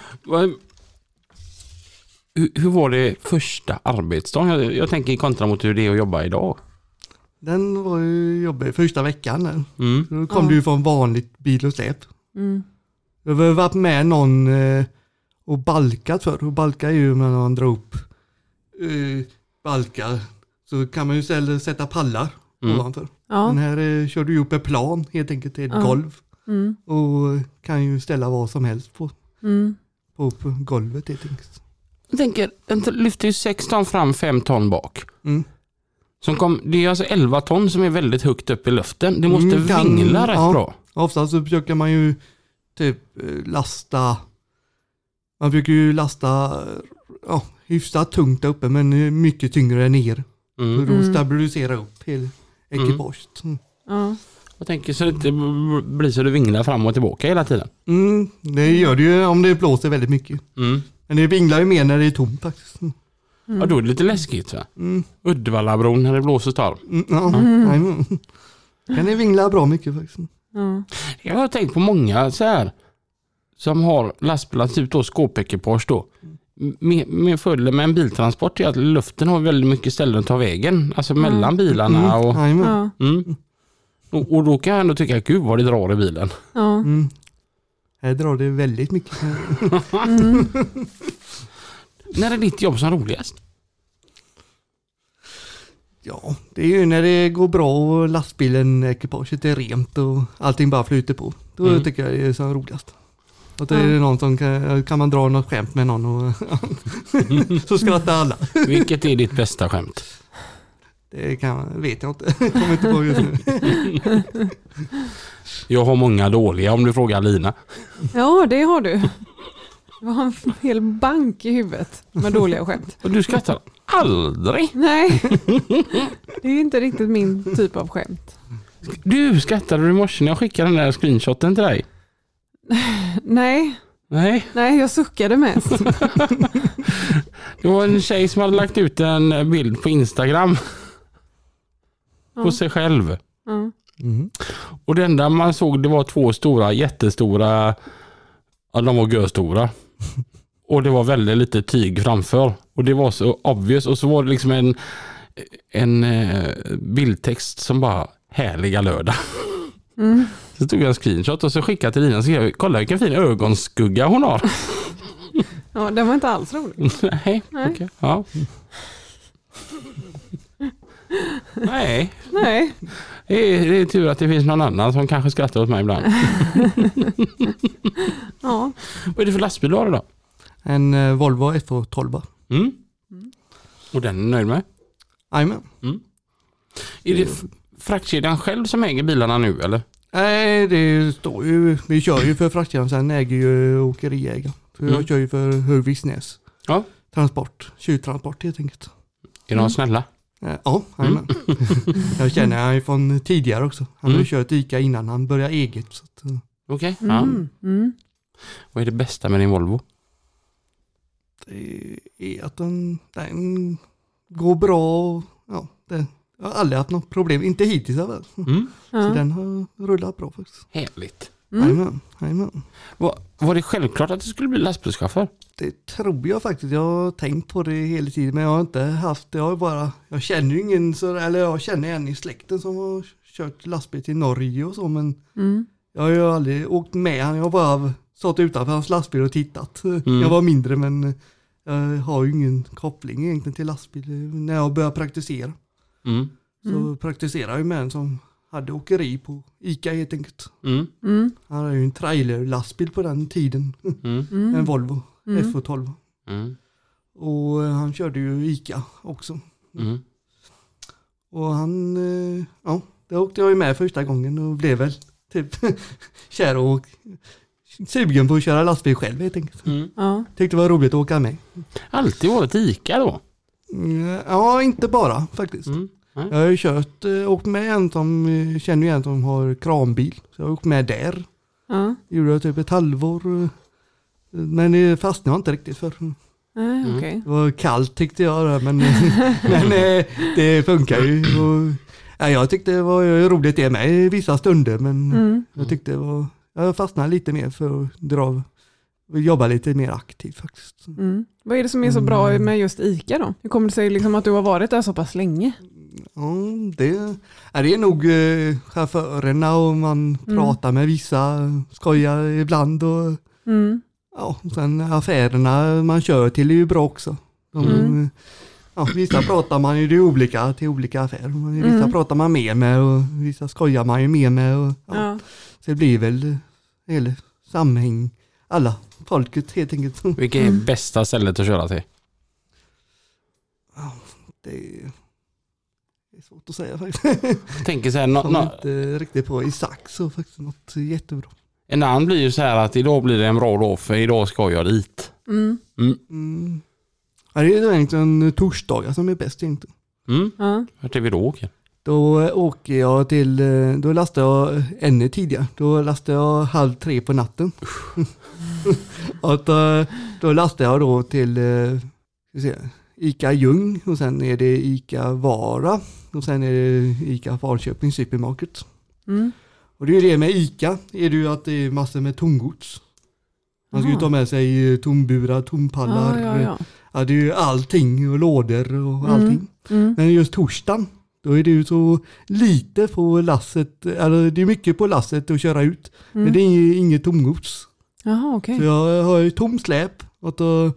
Hur, hur var det första arbetsdagen? Jag, jag tänker kontra mot hur det är att jobba idag. Den var ju jobbig första veckan. Mm. Då kom Ja. du från vanligt bil och släp. Mm. Jag har varit med någon eh, och balkat för. Och balka är ju när man drar upp eh, balkar. Så kan man ju ställa, sätta pallar Mm. ovanför. Ja. Den här eh, kör du ju upp ett plan helt enkelt till ett Ja. golv. Mm. Och kan ju ställa vad som helst på, Mm. på, på golvet helt enkelt. Jag tänker, den lyfter ju 6 ton fram, 5 ton bak. Mm. Som kom, det är alltså 11 ton som är väldigt högt upp i luften. Det måste Mm, kan- vingla rätt ja. bra. Oftast så försöker man ju typ eh, lasta, man försöker ju lasta eh, ja, hyfsat tungt där uppe men mycket tyngre ner. För Mm. då Mm. stabilisera upp hela ekipaget. Mm. Ja. Jag tänker så det inte blir så du vinglar fram och tillbaka hela tiden. Mm, det gör det ju om det blåser väldigt mycket. Mm. Men det vinglar ju mer när det är tomt faktiskt. Mm. Ja, då är det lite läskigt. Va? Mm. Uddevallabron när det blåser storm. Mm, ja, Mm. Kan det vingla bra mycket faktiskt. Ja. Jag har tänkt på många så här som har lastbilar, typ då skåpekipage då. Med, med fördelen med en biltransport är att luften har väldigt mycket ställen att ta vägen. Alltså mellan bilarna. Och, Jajamän. Ja. mm. och, och då kan jag ändå tycka, gud vad det drar i bilen. Ja. Här drar det väldigt mycket. Mm. När är ditt jobb som roligast? Ja, det är ju när det går bra och lastbilen, ekipaget är rent och allting bara flyter på. Då Mm. tycker jag det är som roligast. Att det är någon som kan, kan man dra något skämt med någon och så skrattar alla. Vilket är ditt bästa skämt? Det kan, vet jag inte. Kommer inte på just nu. Jag har många dåliga om du frågar Lina. ja, det har du. Du har en hel bank i huvudet med dåliga skämt. Och du skrattar aldrig. Nej, det är inte riktigt min typ av skämt. Du skrattade du i morse när jag skickade den där screenshoten till dig? Nej, Nej, nej, jag suckade mest. det var en tjej som hade lagt ut en bild på Instagram på sig själv. Mm. Och det enda man såg det var två stora, jättestora, ja de var görstora. Och det var väldigt lite tyg framför. Och det var så obvious. Och så var det liksom en, en eh, bildtext som bara härliga lördag. Mm. Så tog jag en screenshot och så skickade jag till Lina och skrev kolla vilken fin ögonskugga hon har. ja, den var inte alls rolig. Nej, Nej. okej. Ja. Nej, Nej, det är, det är tur att det finns någon annan som kanske skrattar åt mig ibland. ja. Vad är det för lastbil du har idag? En eh, Volvo F12. Mm. Och den är du nöjd med? Jajamän. Är det fraktkedjan själv som äger bilarna nu eller? Nej, det står ju, vi kör ju för fraktkedjan, sen äger ju åkeriägaren. Så Mm. jag kör ju för Hurviksnäs. Ja. Transport, kyltransport helt enkelt. Är de snälla? Eh, Ja, jajamän. jag känner han ju från tidigare också. Han har Mm. ju kört ICA innan han började eget. Eh, Okej. Ja. Mm. Mm. Vad är det bästa med din Volvo? det är att den, den går bra och ja, det, jag har aldrig haft något problem. Inte hittills i alla fall. Mm. Så Ja. den har rullat bra faktiskt. Härligt. Mm. Jajamän, jajamän. Var, var det självklart att du skulle bli lastbilschaufför? Det tror jag faktiskt. Jag har tänkt på det hela tiden men jag har inte haft det. Jag har bara, jag känner ju ingen, så, eller jag känner en i släkten som har kört lastbil till Norge och så men Mm. jag har ju aldrig åkt med han. Jag har bara stått utanför hans lastbil och tittat. Jag var mindre men jag har ju ingen koppling egentligen till lastbil när jag började praktisera. Mm. Så praktiserade jag ju med en som hade åkeri på ICA helt enkelt. Mm. Mm. Han hade ju en trailerlastbil på den tiden. Mm. Mm. En Volvo Mm. F12. Mm. Och eh, han körde ju ICA också. Mm. Och han, eh, ja, det åkte jag ju med första gången och blev väl typ kär och sugen på att köra lastbil själv helt enkelt. Mm. Ja. Tyckte det var roligt att åka med. Alltid varit ICA då? Ja, inte bara faktiskt. Mm. Jag har ju kört, eh, åkt med en som, eh, känner ju en som har kranbil. Så jag har åkt med där. Ja. Gjorde jag typ ett halvår. eh, Men det fastnade jag inte riktigt för. Nej, Mm. okej. Det var kallt tyckte jag där, men, men det funkar ju. Och, ja, jag tyckte det var roligt det med i vissa stunder men Mm. jag tyckte det var, jag fastnade lite mer för att dra, jobba lite mer aktivt faktiskt. Mm. Vad är det som är så bra med just ICA då? Hur kommer det sig liksom att du har varit där så pass länge? Ja, det, det är nog eh, chaufförerna och man Mm. pratar med vissa, skojar ibland och Mm. ja, sen affärerna man kör till är ju bra också. De, Mm. ja, vissa pratar man ju det är olika till olika affärer. Vissa Mm. pratar man mer med och vissa skojar man ju mer med. Och, ja, Ja. Så det blir väl hela samhäng, alla folket helt enkelt. Vilket är Mm. bästa stället att köra till? Det är, det är svårt att säga faktiskt. Jag tänker så här, nå, Kommer nå, inte riktigt på exakt så faktiskt något jättebra. en annan blir ju så här att idag blir det en bra dag för idag ska jag dit. Mm. Mm. Ja, det är egentligen torsdagar som är bäst egentligen. Mm. Ja. Vart är vi då åker? Då åker jag till, då lastar jag ännu tidigare. Då lastar jag halv tre på natten. och då, då lastar jag då till eh, ska vi se, Ica Ljung och sen är det Ica Vara och sen är det Ica Falköping Supermarket. Mm. Och det är ju det med Ica, är det ju att det är massor med tomgods. Man ska ju Aha. ta med sig eh, tomburar, tompallar, Ja, ja, ja. ja, det är ju allting och lådor och Mm. allting. Mm. Men just torsdagen, då är det ju så lite på lasset, eller det är mycket på lasset att köra ut. Mm. Men det är inget, tomgods. Jaha, okej. Så jag har ju tom släp och då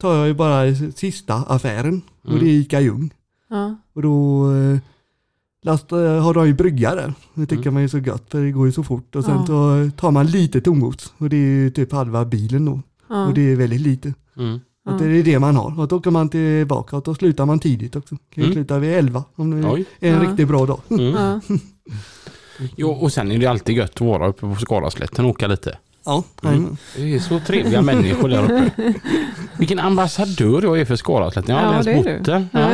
tar jag ju bara sista affären och Mm. det är Ica Ljung. Ja. Och då eh, lastar, har de ju brygga där. Det tycker Mm. man är så gött för det går ju så fort. Och sen Ja. så tar man lite tomgods och det är ju typ halva bilen då. Ja. Och det är väldigt lite. Mm. Att det är det man har. Och då åker man tillbaka och då slutar man tidigt också. Kan Mm. sluta vid 11 om det Oj. är en Ja. riktigt bra dag. Mm. Ja. Jo, och sen är det alltid gött att vara uppe på Skalaslätten och åka lite. Ja, Mm. jajamän. Det är så trevliga människor där uppe. Vilken ambassadör jag är för Skalaslätten. Jag har Ja, ens det är bott där. Ja.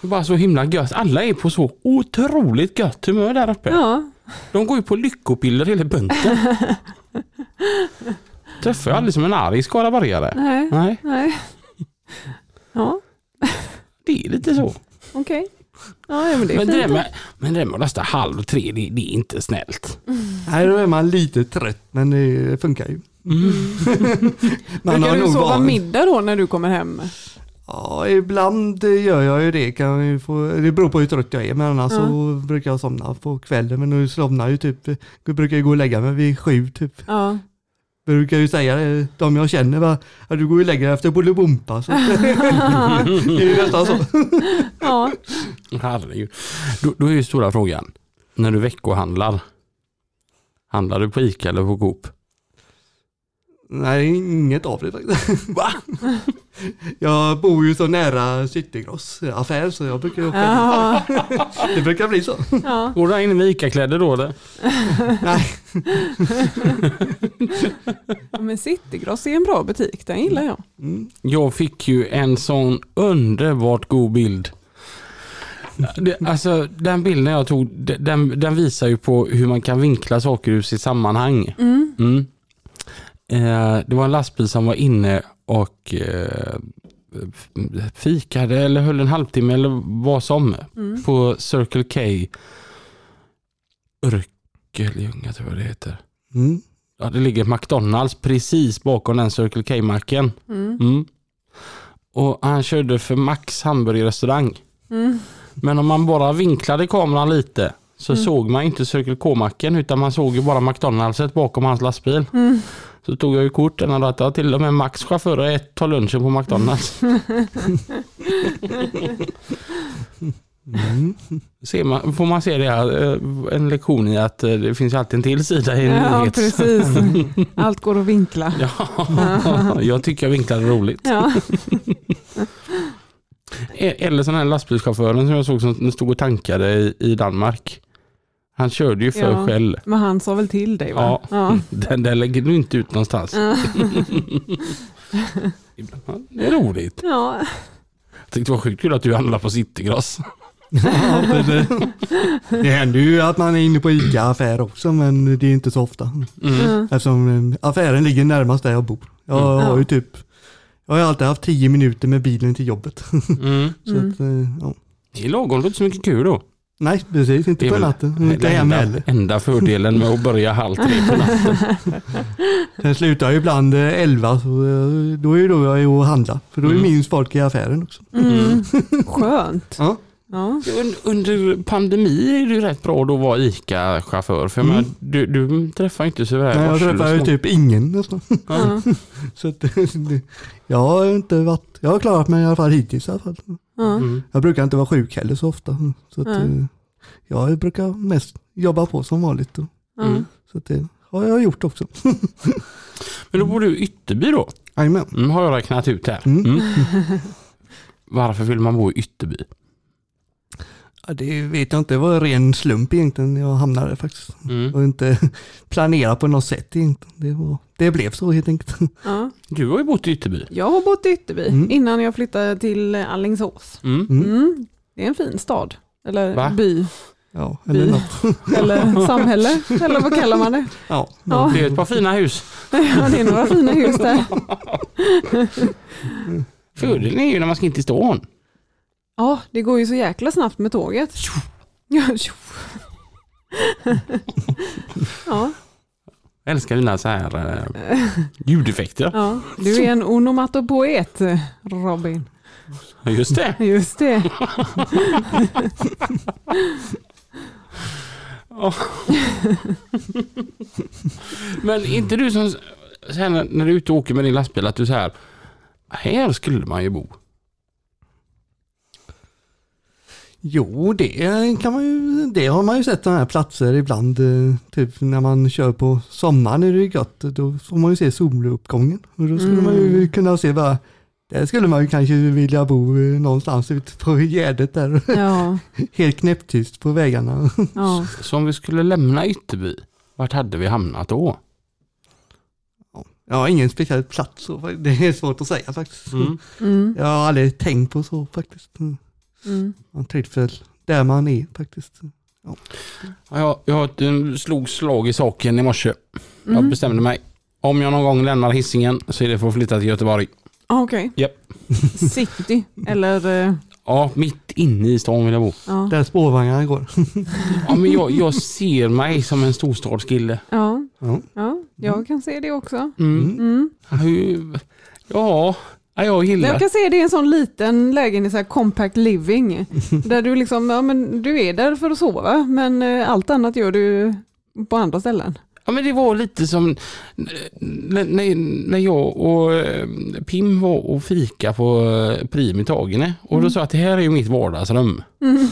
Det är bara så himla gött. Alla är på så otroligt gött humör där uppe. ja. De går ju på lyckopiller hela bunten. Träffar jag aldrig som en arg skaraborgare. Nej. Nej, Nej. Ja, det är lite så. okej. Ja, ja, men det Men det, där med, men det där med att lasta halv tre, det, det är inte snällt. Nej, då är man lite trött men det funkar ju. man Brukar du sova van- middag då när du kommer hem? Ja, ibland gör jag ju det. Kan jag få, det beror på hur trött jag är men annars Ja. så brukar jag somna på kvällen. Men nu somnar jag ju typ, jag brukar ju gå och lägga mig vid sju typ. Ja. Brukar ju säga det, de jag känner, va? att du går ju längre efter Bolibompa. Så. det är ju nästan så. Ja. Herregud. Då, då är ju stora frågan, när du veckohandlar, handlar du på Ica eller på Coop? Nej, inget av det faktiskt. Va? Jag bor ju så nära Citygross affär så jag brukar åka Ja. Det brukar bli så. Ja. Går du in med Ica-kläder då eller? Nej, Ja, Men Citygross är en bra butik, den gillar jag. Jag fick ju en sån underbart god bild. Alltså den bilden jag tog, den, den visar ju på hur man kan vinkla saker ur sitt sammanhang. Mm. Eh, det var en lastbil som var inne och eh, fikade eller höll en halvtimme eller vad som på Circle K Örkelljunga tror jag det heter. mm. Ja, det ligger McDonalds precis bakom den Circle K-macken. Mm. Och han körde för Max hamburgerrestaurang. Men om man bara vinklade kameran lite så såg man inte Circle K-macken utan man såg ju bara McDonaldset bakom hans lastbil. Så tog jag ju kort den och att till och med Max chaufför och ett tar lunchen på McDonalds. Ser man, får man se det här, eh, en lektion i att eh, det finns alltid en till sida i en Ja, nyhet. precis. Allt går att vinkla. Ja, jag tycker jag vinklar roligt. Ja. E- Eller sån här lastbilschauffören som jag såg som stod och tankade i Danmark. Han körde ju för Ja. själv. Men han sa väl till dig va? Ja, Ja. Den där lägger du inte ut någonstans. Ja, Det är roligt. Ja. Jag tyckte det var sjukt kul att du handlar på Citygross. Ja, det, det händer ju att man är inne på ICA-affär också men det är inte så ofta. Mm. Eftersom eh, affären ligger närmast där jag bor. Jag har ju typ, jag har alltid haft tio minuter med bilen till jobbet. Mm. Så att, eh, ja. Det är lagom, det är inte så mycket kul då. Nej, precis. Inte Det på natten. Inte hem enda, heller. enda fördelen med att börja halv tre på natten. Sen slutar jag ibland eh, elva, så eh, då är ju då jag är och handlar. För då är Mm. minst folk i affären också. Mm. Skönt. Ja. Ja. Un- Under pandemi är det ju rätt bra då att vara ICA-chaufför. För Mm. menar, du, du träffar inte så väl Nej, jag träffar ju typ ingen nästan. Ja. Så att, jag har inte varit, jag har klarat mig i alla fall hittills i alla fall. Ja. Mm. Jag brukar inte vara sjuk heller så ofta. Så att, eh, jag brukar mest jobba på som vanligt. Mm. Så att det har jag gjort också. Men då bor du i Ytterby då? Jajamän. Mm, har jag räknat ut här. Mm. Mm. Varför vill man bo i Ytterby? Ja, det vet jag inte, det var en ren slump egentligen jag hamnade faktiskt. Mm. Och inte planera på något sätt egentligen. Det, var, det blev så helt enkelt. Ja. Du har ju bott i Ytterby. Jag har bott i Ytterby Mm. innan jag flyttade till Alingsås. Mm. Mm. Mm. Det är en fin stad. Eller Va? by. Ja, eller By. något. Eller samhälle. Eller vad kallar man det? Ja, Ja. Det är ett par fina hus. Ja, det är några fina hus där. Fördelen är ju när man ska in till stan. Ja, det går ju så jäkla snabbt med tåget. Ja, Jag älskar dina så här eh, ljudeffekter. ja, du är en onomatopoet Robin. Just det. Just det. Men inte du som här, när när du är ute och åker med din lastbil att du så här här skulle man ju bo. Jo, det kan man ju, det har man ju sett sådana här platser ibland. eh, Typ när man kör på sommaren är det ju gött. Då får man ju se soluppgången. Och då skulle man ju kunna se bara, där skulle man ju kanske vilja bo eh, någonstans ute på Gärdet där. Ja, Helt knäpptyst på vägarna. ja. Så om vi skulle lämna Ytterby, vart hade vi hamnat då? Jag har ingen speciell plats så det är svårt att säga faktiskt. Mm. Mm, Jag har aldrig tänkt på så faktiskt. Mm. Man trivs väl där man är faktiskt. Ja, Jag, jag eh, slog slag i saken i morse. Jag Mm. bestämde mig. Om jag någon gång lämnar hissingen så är det för att flytta till Göteborg. Ah, Okej. Japp. City eller eh, Ja, mitt inne i stan vill jag bo. ja. Där spårvagnarna går. Ja, men jag, jag ser mig som en storstadskille. Ja, Ja. ja, jag kan se det också. Mm. Mm. Ja, ja, jag gillar Jag kan se det i en sån liten lägenhet, så här compact living. Där du liksom, ja men du är där för att sova, men eh, allt annat gör du på andra ställen. Ja, men det var lite som när, när, jag och eh, Pim var och fika på eh, Prim i Tagene. Och då sa jag att det här är ju mitt vardagsrum.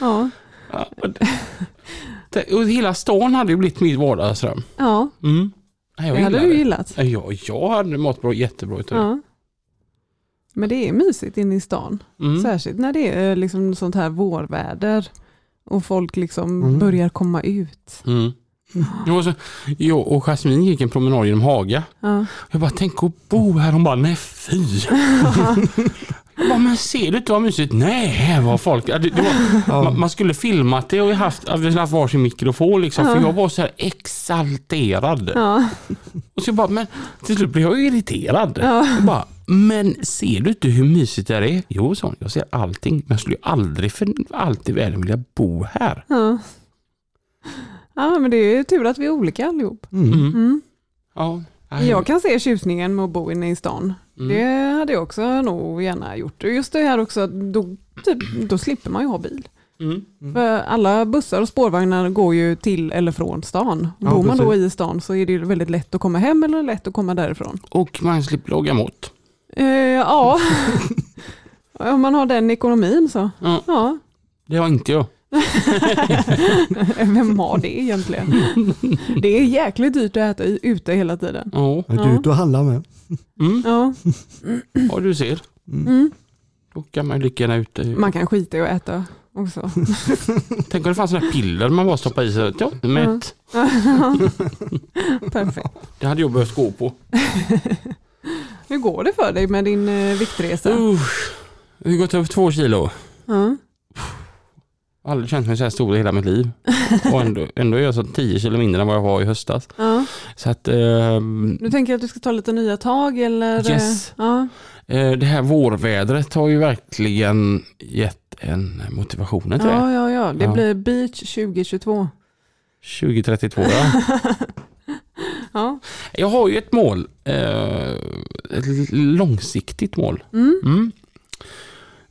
Ja, Ja, det- Och hela stan hade ju blivit mitt vardagsrum. ja Mm. Nej, jag det hade du gillat. Ja, jag, hade mått bra, jättebra utav. Ja. Men det är mysigt inne i stan. Mm. Särskilt när det är liksom sånt här vårväder och folk liksom Mm. börjar komma ut. Mm. Jag, så, jag och Jasmine gick en promenad genom Haga. Ja. Jag bara, tänk att bo här. Hon bara, nej fy. bara, men ser du inte vad mysigt? Nej, var folk. Ja, Det, det var, man, man skulle filmat det och vi haft, vi skulle haft varsin mikrofon liksom. För jag var så här exalterad. Ja. Och så bara, men till slut blev jag irriterad. Ja. Jag bara, men ser du inte hur mysigt det här är? Jo, sa jag ser allting. Men jag skulle aldrig för allt i världen vilja bo här. Ja. ja, men det är tur att vi är olika allihop. Mm. Mm. Ja. Jag kan se tjusningen med att bo inne i stan. Mm. Det hade jag också nog gärna gjort. Just det här också, då, typ, då slipper man ju ha bil. Mm. För alla bussar och spårvagnar går ju till eller från stan. Ja, Bor man då precis. i stan så är det ju väldigt lätt att komma hem eller lätt att komma därifrån. Och man slipper laga mat. Eh, ja, om man har den ekonomin så. Ja. Ja, Det har inte jag. vem har det egentligen? Det är jäkligt dyrt att äta ute hela tiden. Ja, Jag är ute och handlar med. mm. Ja, ja du ser. mm. Då kan man ju lika gärna ute. Man kan skita i att äta också. Tänk om det fanns sådana här piller man bara stoppar i sig. Ja, mätt. Perfekt. Det hade jag behövt gå på. Hur går det för dig med din eh, viktresa? Usch. Jag har gått upp två kilo. Ja. Aldrig känt mig så här stor i hela mitt liv. Och ändå, ändå är jag så 10 kilo mindre än vad jag var i höstas. Ja. Så att ehm, Du tänker att du ska ta lite nya tag eller? Yes. Ja. eh, det här vårvädret har ju verkligen gett en motivation till det. ja, ja, ja. Det Ja. blir beach 2022. 2032 ja. Ja. Jag har ju ett mål. Eh, ett långsiktigt mål. Mm. Mm.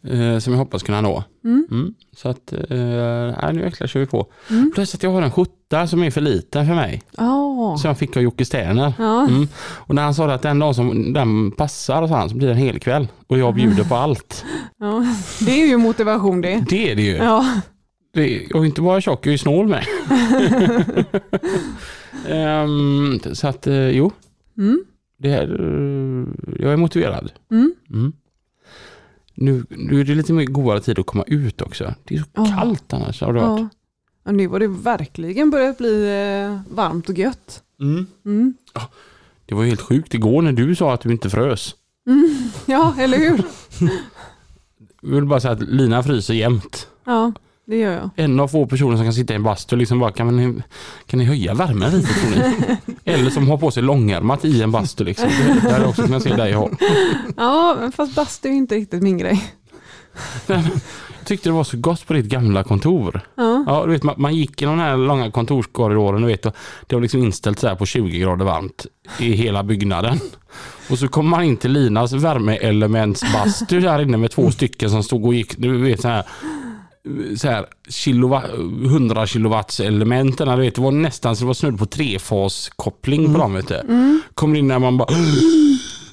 Eh, som jag hoppas kunna nå. Mm. Mm. Så att, eh, nej, nu jäklar kör vi på. Mm. Plus att jag har en skjorta som är för liten för mig. Ja. Som jag fick av Jocke Sterner. Ja. Mm. Och när han sa att den dag som den passar så, han, så blir det en hel kväll. Och jag bjuder på allt. ja, det är ju motivation det. Det är det ju. Ja. Det är, är inte bara tjock, jag är snål med. Ehm, så att, eh, jo. Mm. Det är, eh, jag är motiverad. Mm. Nu, nu är det lite mer godare tid att komma ut också. Det är så Ja. kallt annars. Har det varit. Ja. ja. Nu har det verkligen börjat bli eh, varmt och gött. Mm. Mm. Det var helt sjukt igår när du sa att du inte frös. Mm. Ja, eller hur? Jag vill bara säga att Lina fryser jämt. Ja, det gör jag. En av få personer som kan sitta i en bastu och liksom bara, kan ni, kan ni höja värmen lite tror ni? Eller som har på sig långärmat i en bastu liksom. Det, det hade jag också kunnat se dig ha. Ja, fast bastu är inte riktigt min grej. Jag tyckte det var så gott på ditt gamla kontor. Ja. Ja, du vet, man, man gick i den här långa kontorskorridoren vet, och det var liksom inställt så här på 20 grader varmt i hela byggnaden. Och så kom man in till Linas värmeelementsbastu där inne med två stycken som stod och gick, du vet så här så här kilowatt, 100 kilowatts elementen, du vet, det var nästan så det var snudd på trefaskoppling på dem. Vet du. Kommer in där man bara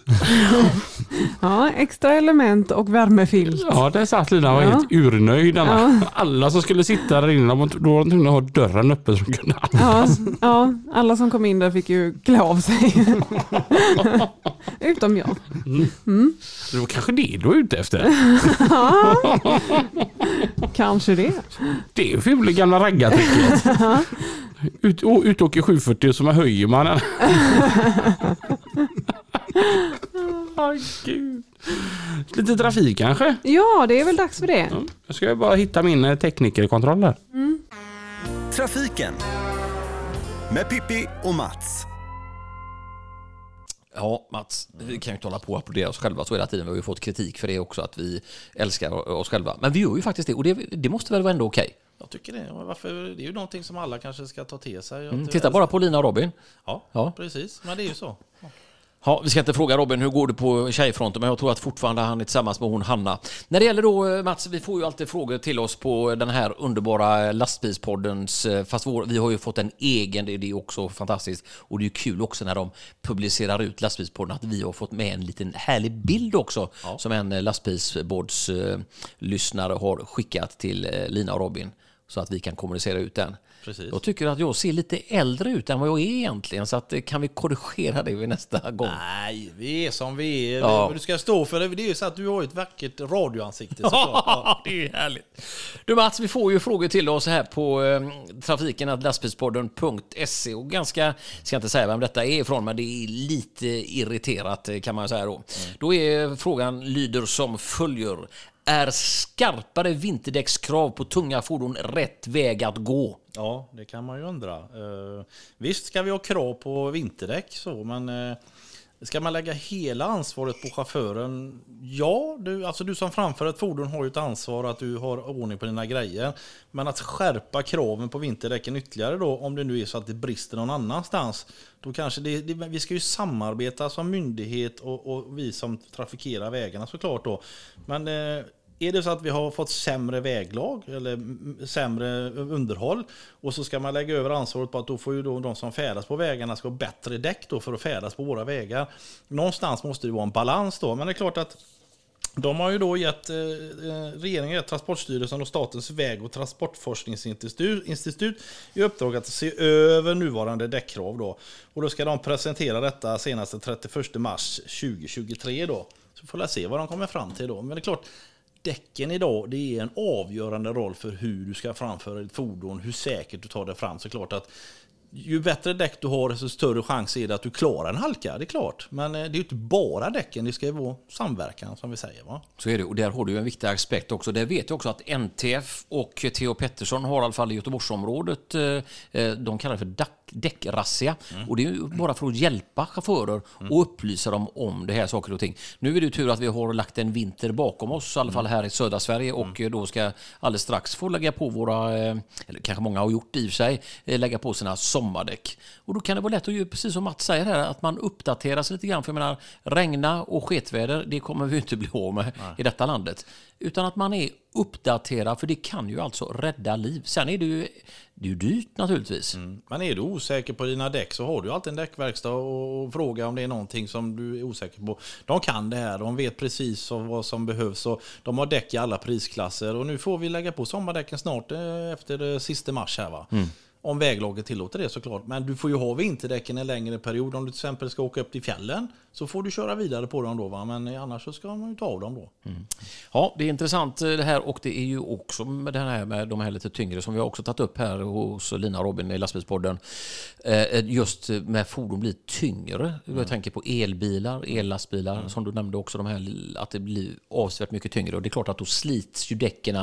ja, extra element och värmefilt. Ja, där satt Lina och var Ja. helt urnöjd. Ja. Alla som skulle sitta där inne, då var de tvungna att ha dörren öppen så de kunde Ja, ja, alla som kom in där fick ju klä av sig. Utom jag. Det var kanske det du var ute efter. Kanske det. Det är fula gamla raggartricket. Ut, å- ut åker 740 så man höjer man den. Åh, gud. Lite trafik kanske? Ja, det är väl dags för det. Ja, Jag ska bara hitta min eh, teknikerkontroll här. Trafiken med Pippi och Mats. Ja, Mats, vi kan ju inte hålla på och applådera oss själva så hela tiden. Vi har ju fått kritik för det också, att vi älskar oss själva. Men vi gör ju faktiskt det och det, det måste väl vara ändå okej? Jag tycker det. Varför, det är ju någonting som alla kanske ska ta till sig. Mm, titta bara på Lina och Robin. Ja, Ja. precis. Men det är ju så. Ja, vi ska inte fråga Robin hur går det på tjejfronten, men jag tror att fortfarande han är tillsammans med hon Hanna. När det gäller då eh, Mats, vi får ju alltid frågor till oss på den här underbara lastbilspoddens, eh, fast vår, vi har ju fått en egen, det är också fantastiskt. Och det är ju kul också när de publicerar ut lastbilspodden att vi har fått med en liten härlig bild också som en eh, lastbilspods eh, lyssnare har skickat till Lina och Robin så att vi kan kommunicera ut den. Precis. Jag tycker att jag ser lite äldre ut än vad jag är egentligen, så att, eh, kan vi korrigera det vid nästa gång? Nej, vi är som vi är. Ja. Du ska stå för det. Det är ju så att du har ett vackert radioansikte såklart. Ja. det är härligt. Du Mats, vi får ju frågor till oss här på eh, trafiken att lastbilspodden.se och ganska, ska inte säga vem detta är ifrån, men det är lite irriterat eh, kan man säga då. Då är frågan lyder som följer. Är skarpare vinterdäckskrav på tunga fordon rätt väg att gå? Ja, det kan man ju undra. Eh, visst ska vi ha krav på vinterdäck så, men eh, ska man lägga hela ansvaret på chauffören? Ja, du, alltså du som framför ett fordon har ju ett ansvar att du har ordning på dina grejer. Men att skärpa kraven på vinterdäcken ytterligare då, om det nu är så att det brister någon annanstans, då kanske det, det, vi ska ju samarbeta som myndighet och, och vi som trafikerar vägarna såklart då. Men eh, är det så att vi har fått sämre väglag eller sämre underhåll och så ska man lägga över ansvaret på att då får ju då de som färdas på vägarna ska ha bättre däck då för att färdas på våra vägar. Någonstans måste det vara en balans då, men det är klart att de har ju då gett, eh, eh, regeringen gett Transportstyrelsen och Statens väg och transportforskningsinstitut institut i uppdrag att se över nuvarande däckkrav då. Och då ska de presentera detta senast den 31 mars 2023 då. Så får vi se vad de kommer fram till då. Men det är klart, däcken idag det är en avgörande roll för hur du ska framföra ditt fordon, hur säkert du tar det fram. Såklart att ju bättre däck du har, desto större chans är det att du klarar en halka. Det är klart. Men eh, det är ju inte bara däcken, det ska ju vara samverkan som vi säger. Va? Så är det, och där har du ju en viktig aspekt också. Där vet jag också att NTF och Theo Pettersson har i alla fall i Göteborgsområdet, eh, eh, de kallar det för DAC däckrazzia. Och det är ju bara för att hjälpa chaufförer och upplysa dem om det här saker och ting. Nu är det ju tur att vi har lagt en vinter bakom oss, i alla fall här i södra Sverige, och eh, då ska alldeles strax få lägga på våra, eh, eller kanske många har gjort i och för sig, eh, lägga på sina sommardäck. Och då kan det vara lätt att göra, precis som Mats säger här, att man uppdaterar sig lite grann. För jag menar, regna och sketväder, det kommer vi ju inte bli av med i detta landet. Utan att man är uppdaterad, för det kan ju alltså rädda liv. Sen är det ju, det är ju dyrt naturligtvis. Men är du osäker på dina däck så har du alltid en däckverkstad och fråga om det är någonting som du är osäker på. De kan det här, de vet precis vad som behövs och de har däck i alla prisklasser. Och nu får vi lägga på sommardäcken snart eh, efter eh, sista mars här va. Om väglaget tillåter det såklart. Men du får ju ha vinterdäcken en längre period. Om du till exempel ska åka upp till fjällen så får du köra vidare på dem då. Va? Men annars så ska man ju ta av dem då. Ja, det är intressant eh, det här och det är ju också med det här med de här lite tyngre som vi har också tagit upp här hos Lina och Robin i lastbilspodden. Eh, Just med fordon blir tyngre. Jag tänker på elbilar, ellastbilar som du nämnde också, de här, att det blir avsevärt mycket tyngre. Och det är klart att då slits ju däcken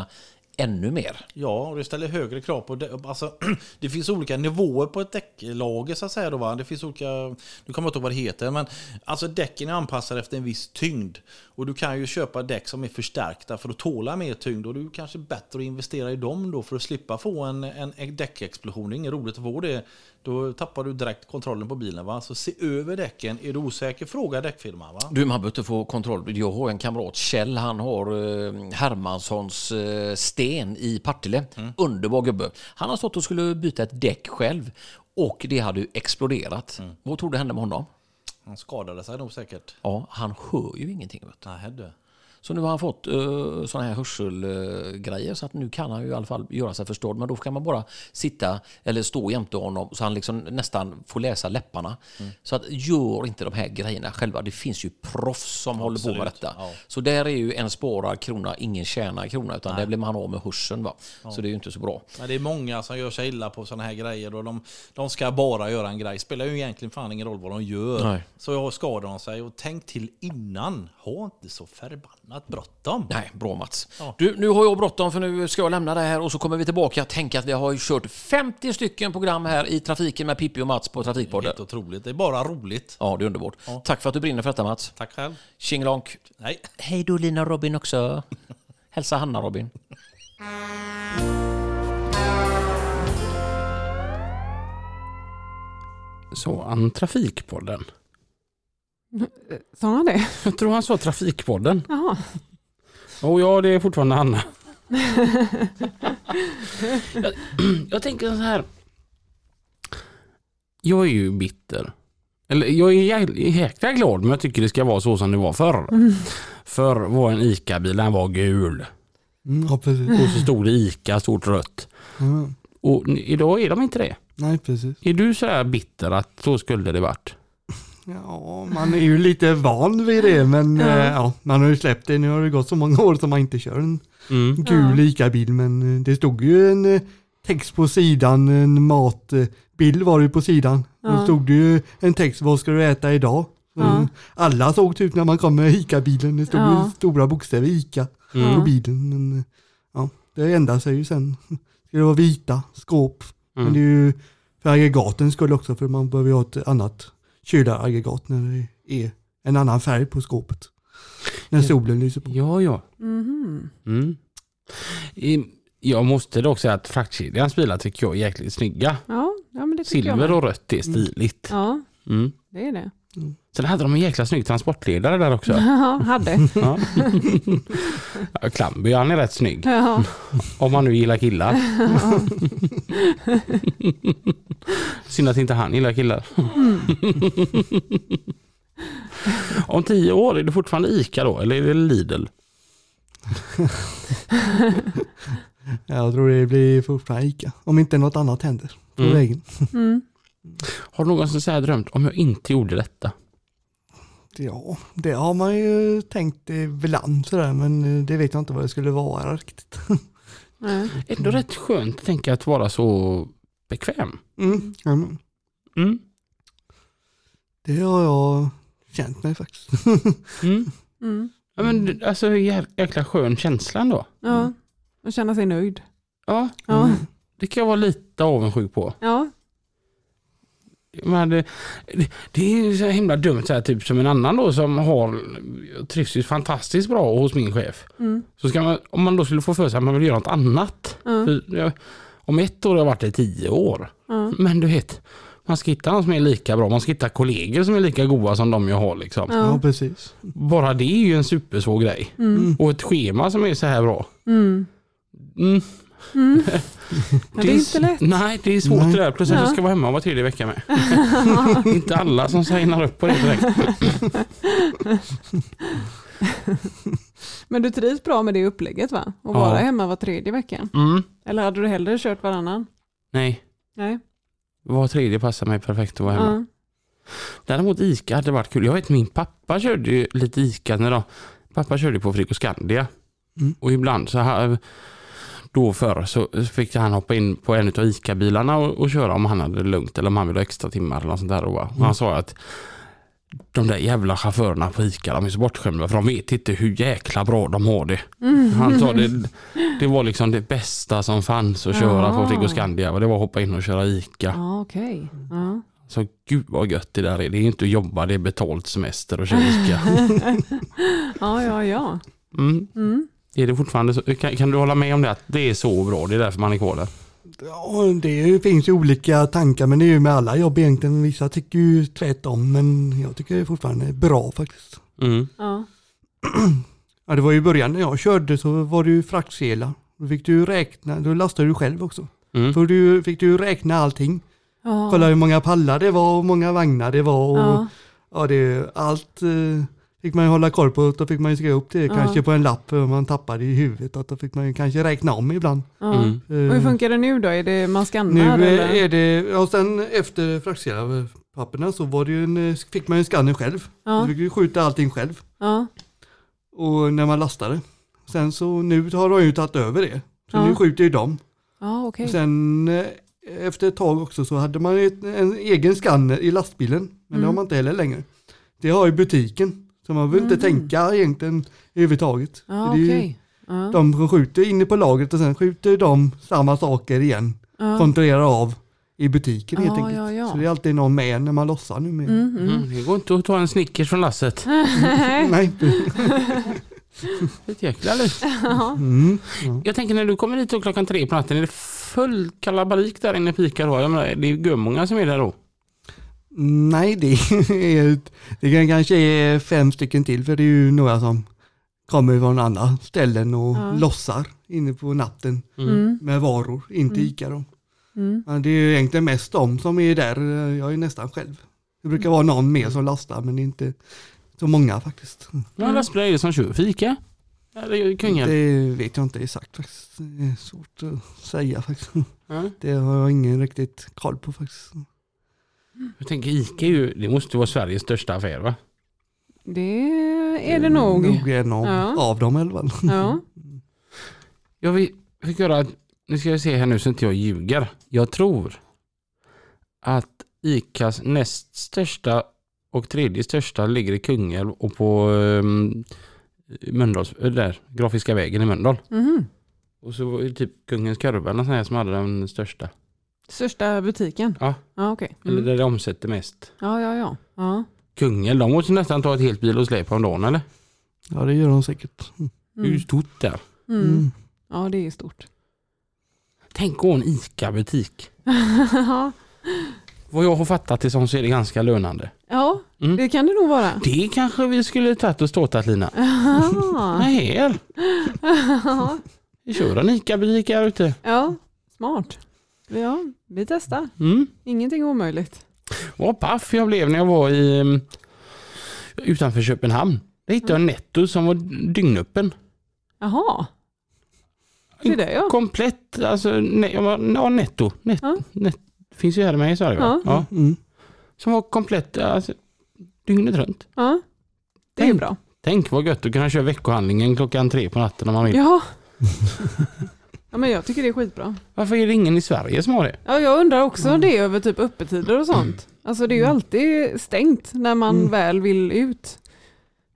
ännu mer. Ja, och det ställer högre krav på... Det, Alltså, det finns olika nivåer på ett däcklager så att säga. Då, va? Det finns olika... Nu kommer jag inte ihåg vad det heter, men alltså däcken är anpassade efter en viss tyngd. Och du kan ju köpa däck som är förstärkta för att tåla mer tyngd. Och det är kanske bättre att investera i dem då för att slippa få en, en däckexplosion. Det är inget roligt att få det. Då tappar du direkt kontrollen på bilen. Va? Så se över däcken. Är du osäker, fråga däckfirman. Va? Du, man behöver inte få kontroll. Jag har en kamrat, Kjell, han har eh, Hermanssons eh, sten i Partille. Underbar gubbe. Han har stått och skulle byta ett däck själv och det hade ju exploderat. Vad tror du hände med honom? Han skadade sig nog säkert. Ja, han hör ju ingenting. Vet du. Nej, du. Så nu har han fått uh, sådana här hörselgrejer så att nu kan han ju i alla fall göra sig förstådd. Men då kan man bara sitta eller stå jämte honom så han liksom nästan får läsa läpparna. Så att gör inte de här grejerna själva. Det finns ju proffs som håller på med Absolut, detta. ja. Så där är ju en sparad krona, ingen tjänar krona. Utan där blir man av med hörseln. Va? Så det är ju inte så bra. Men det är många som gör sig illa på sådana här grejer och de, de ska bara göra en grej. Spelar ju egentligen fan ingen roll vad de gör. Nej. Så skadar de sig och tänk till innan. Ha inte så förbannat bråttom. Nej, bra Mats. Ja. Du, nu har jag bråttom för nu ska jag lämna det här och så kommer vi tillbaka. Tänk att vi har ju kört 50 stycken program här i trafiken med Pippi och Mats på Trafikpodden. Helt otroligt. Det är bara roligt. Ja, det är underbart. Tack för att du brinner för detta Mats. Tack själv. Tjingelonk. Nej. Hej då Lina och Robin också. Hälsa Hanna Robin. Så, an Trafikpodden. Sa han det? Jag tror han sa Trafikpodden. Jaha. Och ja, det är fortfarande Anna. jag, jag tänker så här. Jag är ju bitter. Eller jag är jä- jäkla glad men jag tycker det ska vara så som det var förr. Förr var en ICA-bil, den var gul. Mm, ja, precis. Och så stod det ICA stort rött. Ja, Och idag är de inte det. nej, precis. Är du så här bitter att så skulle det varit? Ja, man är ju lite van vid det, men Ja. ja. ja, man har ju släppt det. Nu har det gått så många år som man inte kör en Mm. gul ICA-bil, men eh, det stod ju en eh, text på sidan, en matbild var det ju på sidan. Ja. Då stod det ju en text, vad ska du äta idag? Ja. Alla såg ut när man kom med ICA-bilen, det stod Ja. ju stora bokstäver ICA på Mm. bilen. Men eh, ja, det ändrar sig ju sen. Ska det vara vita skåp, men Mm. det är ju för aggregaten skulle också, för man behöver ju ha ett annat kylaggregat när det är en annan färg på skåpet. När solen lyser på. Ja, ja. Mhm. Mm. I- Jag måste dock säga att fraktkedjans bilar tycker jag är jäkligt snygga. Ja, ja, men det tycker jag Silver med. och rött är stiligt. Ja, Mm. det är det. Sen hade de en jäkla snygg transportledare där också. Ja, hade. Ja. Ja, Klamby, han är rätt snygg. Ja, Om man nu gillar killar. Synd att inte han gillar killar. Om tio år, är det fortfarande ICA då? Eller är det Lidl? Jag tror det blir fortfarande ICA. Om inte något annat händer på Mm. vägen. mm. Har du någonsin så här drömt om jag inte gjorde detta? Ja, det har man ju tänkt ibland sådär, men eh, det vet jag inte vad det skulle vara riktigt. Nej. Ändå rätt skönt att tänka att vara så bekväm. Mm. ja, men Mm. Det har jag känt mig faktiskt. Mm. Mm. Ja, men, alltså jä- jäkla skön känsla ändå. Ja, och känna sig nöjd. Ja, Ja, Mm. det kan jag vara lite avundsjuk på. ja. Men det, det, är ju så himla dumt så här, typ som en annan då som har trivs ju fantastiskt bra hos min chef. Mm. Så ska man, om man då skulle få för sig att man vill göra något annat. Ja. För, jag, om ett år har jag varit det i tio år. Ja. Men du vet, man ska hitta någon som är lika bra. Man ska hitta kollegor som är lika goda som de jag har. Liksom. Ja, Ja. precis. Bara det är ju en supersvår grej. Mm. Och ett schema som är så här bra. Mm. Mm. Ja, det är inte lätt. Nej, det är svårt Nej. det där. Plus att Ja. jag ska vara hemma var tredje vecka med. inte alla som signar upp på det direkt. Men du trivs bra med det upplägget va? Att Ja. vara hemma var tredje vecka? Mm. Eller hade du hellre kört varannan? Nej, Nej. var tredje passar mig perfekt att vara hemma. Ja. Däremot ICA hade varit kul. Jag vet min pappa körde ju lite ICA när då. Pappa körde på Frigoscandia. Mm. Och ibland så här, då förr så fick han hoppa in på en av ICA-bilarna och, och köra om han hade det lugnt eller om han ville ha extra timmar eller något sånt där. Och, och han sa att de där jävla chaufförerna på ICA de är så bortskämda för de vet inte hur jäkla bra de har det. Mm. Han sa det, det var liksom det bästa som fanns att köra på Ja. Frigoscandia och det var att hoppa in och köra ICA. Ja, okej. Ja. Så gud vad gött det där är. Det är inte att jobba, det är betalt semester och köra ICA. ja, ja, ja. Mm. Mm. Är det fortfarande så? Kan, kan du hålla med om det? Att det är så bra, det är därför man är kvar där? Ja, det finns ju olika tankar, men det är ju med alla jobb egentligen. Vissa tycker ju tvärtom, men jag tycker det är fortfarande bra faktiskt. Mm. Ja. Ja, det var ju i början när jag körde så var det ju fraktsedlar. Då fick du ju räkna, då lastade du själv också. Mm. Då du, fick du ju räkna allting. Ja. Kolla hur många pallar det var och hur många vagnar det var. Och, Ja. ja. det, allt eh, fick man ju hålla koll på. Då fick man ju skriva upp det Ja. kanske på en lapp om man tappade i huvudet. Att då fick man ju kanske räkna om ibland. Ja. Mm. Och hur Eh, funkar det nu då? Är det man nu skannar? eh, eller? är det, ja sen efter fraktsedlarpapperna så var det ju en, eh, fick man ju en skanner själv. Så Ja. fick du skjuta allting själv. Ja. Och när man lastade. Sen så nu har de ju tagit över det. Så Ja. nu skjuter ju de. Ja, okej. Sen eh, efter ett tag också så hade man ju en egen skanner i lastbilen. Men det Mm. har man inte heller längre. Det har ju butiken. Så man behöver inte Mhm. tänka egentligen överhuvudtaget. Det är ju okej. Ja. De som skjuter inne på lagret och sen skjuter de samma saker igen. Ja. Kontrollerar av i butiken helt enkelt. ja, ja. Så det är alltid någon med när man lossar nu med. Mm, mm. Mm. Det går inte att ta en Snickers från lasset. Nej. Ett jäkla liv. Ja. Mm. Ja. Jag tänker när du kommer då klockan tre på natten, är det full kalabalik där inne i fika då? Jag menar, det är många som är där då. Mm, Nej, det är, det kan kanske är fem stycken till för det är ju några som kommer från andra ställen och Ja. lossar inne på natten Mm. med varor in till Mm. Ica. Då. Mm. Men det är ju egentligen mest de som är där. Jag är nästan själv. Det brukar vara någon mer som lastar men inte så många faktiskt. Vad är lastbilar är det som kör fika? Eller Kungälv? Det vet jag inte exakt faktiskt. Det är svårt att säga faktiskt. Ja. Det har jag ingen riktigt koll på faktiskt. Jag tänker Ica är ju, det måste vara Sveriges största affär va? Det är det nog. Nog en av, Ja. av dem i alla fall. Ja. Jag vill, fick höra att, nu ska jag se här nu så inte jag ljuger. Jag tror att Icas näst största och tredje största ligger i Kungälv och på um, Mölndals, där, Grafiska vägen i Mölndal. Mhm. Och så var det typ Kungens Korv eller nåt sånt här som hade den största. Största butiken? Ja. Ja. Eller Mm. där det omsätter mest. Ja, ja, ja. ja. Kungälv, de måste nästan ta ett helt bil och släp om dagen eller? Ja det gör de säkert. Det är ju Mm. stort där. Mm. Mm. Ja, det är stort. Tänk att ha en ICA-butik. ja, Vad jag har fattat det som så är det ganska lönande. ja Mm. det kan det nog vara. Det kanske vi skulle tagit och ståtat Lina. Här, vi kör en ICA-butik här ute. ja, smart. Ja, vi testar. Mm. Ingenting omöjligt. Vad paff jag blev när jag var i um, utanför Köpenhamn. Där hittade jag en Netto som var dygnöppen. Jaha. Se det ja. Komplett, alltså ne, ja, netto. Net, Ja. net, finns ju här med i Sverige? Ja. Ja. Mm. Som var komplett alltså, dygnet runt. ja. Det är Tänk. bra. Tänk vad gött att kunna köra veckohandlingen klockan tre på natten om man vill. Ja. ja, men jag tycker det är skitbra. Varför är det ingen i Sverige som har det? Ja, jag undrar också det över typ öppettider och sånt. Alltså det är ju alltid stängt när man Mm. väl vill ut.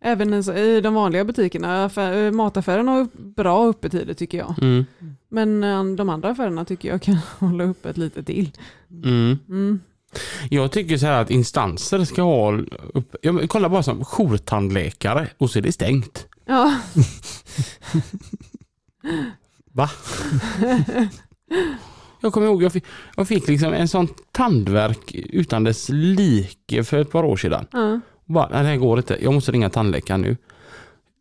Även i- de vanliga butikerna. Affär, mataffären har bra öppettider tycker jag. Mm. Men eh, de andra affärerna tycker jag kan hålla öppet lite till. Mm. Mm. Jag tycker så här att instanser ska ha upp, ja, men kolla bara som jourtandläkare och så är det stängt. Ja. Va? Jag kommer ihåg, jag fick, jag fick liksom en sån tandverk utan dess like för ett par år sedan. ja. Bara, nej, det här går inte, jag måste ringa tandläkaren nu.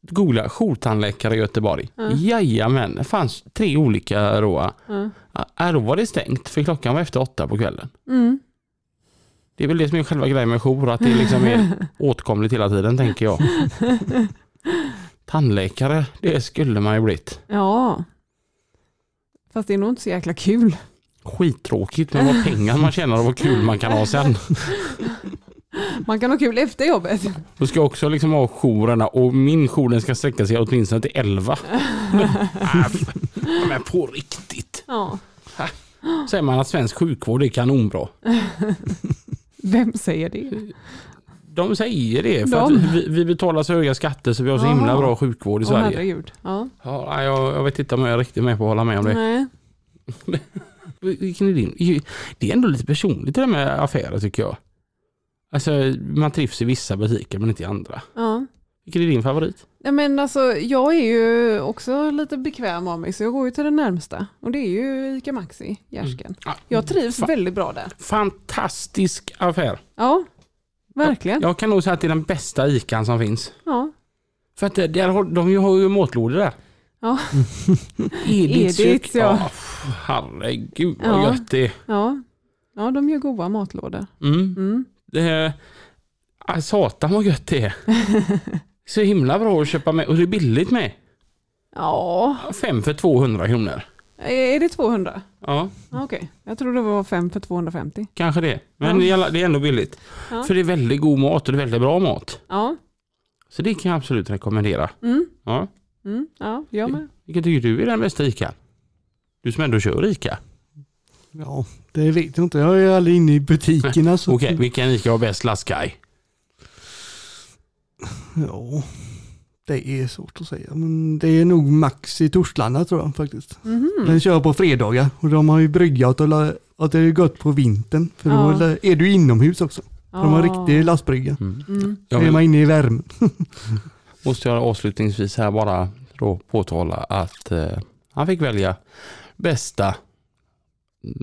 Googla jourtandläkare i Göteborg. Ja. Jajamän, det fanns tre olika råa. Ja. Ja, då var det stängt för klockan var efter åtta på kvällen. Mm. Det är väl det som är själva grejen med jour, att det liksom är åtkomligt hela tiden tänker jag. Tandläkare, det skulle man ju blivit. ja. Fast det är nog inte så jäkla kul. Skittråkigt med vad pengar man tjänar och vad kul man kan ha sen. Man kan ha kul efter jobbet. Då ska jag också liksom ha jourerna och min jour den ska sträcka sig åtminstone till 11. Äh, f- Men på riktigt. Ja. Säger man att svensk sjukvård är kanonbra. Vem säger det? De säger det för De? att vi, vi betalar så höga skatter så vi har så himla bra sjukvård i Åh Sverige. herregud. Ja. Ja, jag, jag vet inte om jag är riktigt med på att hålla med om det. Nej. Vilken är din? Det är ändå lite personligt det där med affärer tycker jag. Alltså man trivs i vissa butiker men inte i andra. Ja. Vilken är din favorit? Ja, men alltså, jag är ju också lite bekväm av mig så jag går ju till den närmsta. Och det är ju ICA Maxi, Gärsken. Ah, Jag trivs Fa- väldigt bra där. Fantastisk affär. Ja, verkligen. Jag kan nog säga att det är den bästa ICAn som finns. Ja. För att det- de har ju matlådor där. Ja. Ediths kök. ja. pff, herregud vad Ja. gött det är. Ja. ja, de gör goda matlådor. Mm. Mm. Det är ah, satan vad gött det är. Så himla bra att köpa med och det är billigt med. Ja, Fem för 200 kronor. Är det 200? Ja, Okej, jag tror det var fem för 250. kanske det. Men Ja. det är ändå billigt. Ja. För det är väldigt god mat och det är väldigt bra mat. Ja, Så det kan jag absolut rekommendera. mm. Ja. Mm. ja jag med. Vilken tycker du är den bästa ICA? Du som ändå kör ICA. Ja, det vet jag inte. Jag är aldrig inne i butikerna. så- Okej, vilken ICA har bäst lastguy? Ja, det är svårt att säga. Men det är nog Max i Torslanda tror jag faktiskt. Mhm. Den kör på fredagar och de har ju bryggat och att det är gott på vintern. För Ja. då är du inomhus också. De har Ja. riktig lastbrygga. Mm. Mm. Då är man inne i värmen. måste jag avslutningsvis här bara då påtala att eh, han fick välja bästa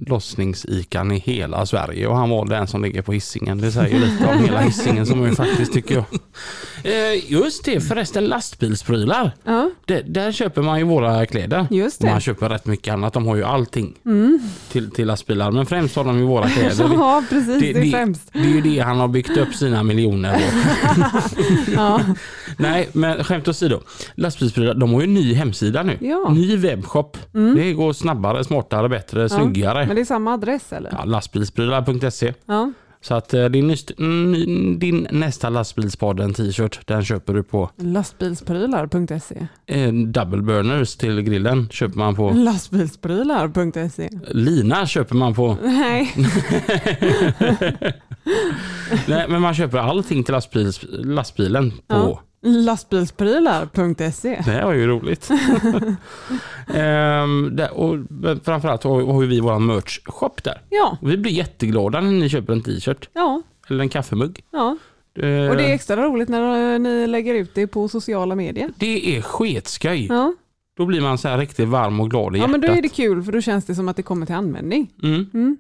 lossningsikan i hela Sverige och han var den som ligger på hissingen. Det säger lite om hela hissingen som är faktiskt tycker jag. Eh, just det, förresten lastbilsprylar. Ja, Det, där köper man ju våra kläder. just Och man det. köper rätt mycket annat. De har ju allting till, till lastbilar. Men främst har de ju våra kläder. Ja, precis. Det, är främst. det är ju det han har byggt upp sina miljoner. Ja. Nej, men skämt åsido. Lastbilsprylar, de har ju en ny hemsida nu. Ja. Mm. Ny webbshop. Det går snabbare, smartare, bättre, snyggare. Men det är samma adress eller? Ja, lastbilsprylar.se. Ja. Så att eh, din, din nästa lastbilspodden t-shirt, den köper du på Lastbilsprylar.se. eh, double burners till grillen köper man på. Lastbilsprylar.se. Lina köper man på. Nej, Nej, men man köper allting till lastbils, lastbilen på. Ja. lastbilsprylar.se. Det här var ju roligt. ehm, där, och framförallt har, vi vår merch-shop där. Ja, Och vi blir jätteglada när ni köper en t-shirt ja, eller en kaffemugg. ja. Eh, Och det är extra roligt när eh, ni lägger ut det på sociala medier. det är sketskoj. Ja, Då blir man så här riktigt varm och glad i ja hjärtat. men då är det kul för då känns det som att det kommer till användning. Mm. Mm.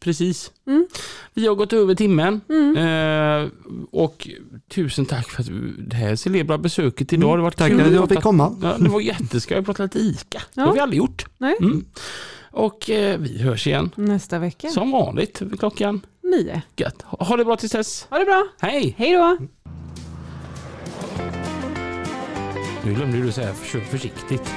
Precis. Mm. Vi har gått över timmen. Mm. Eh, och tusen tack för att det här celebra besöket idag. Det har varit Tack kul att jag fick komma. Ja, det var jätteskoj att prata lite ICA. Det Ja. har vi aldrig gjort. Nej. Mm. Och eh, vi hörs igen Nästa vecka, som vanligt klockan. nio. Gött. Ha ha det bra tills dess. Ha det bra, Hej! hej då! Nu glömde du säga kör försiktigt.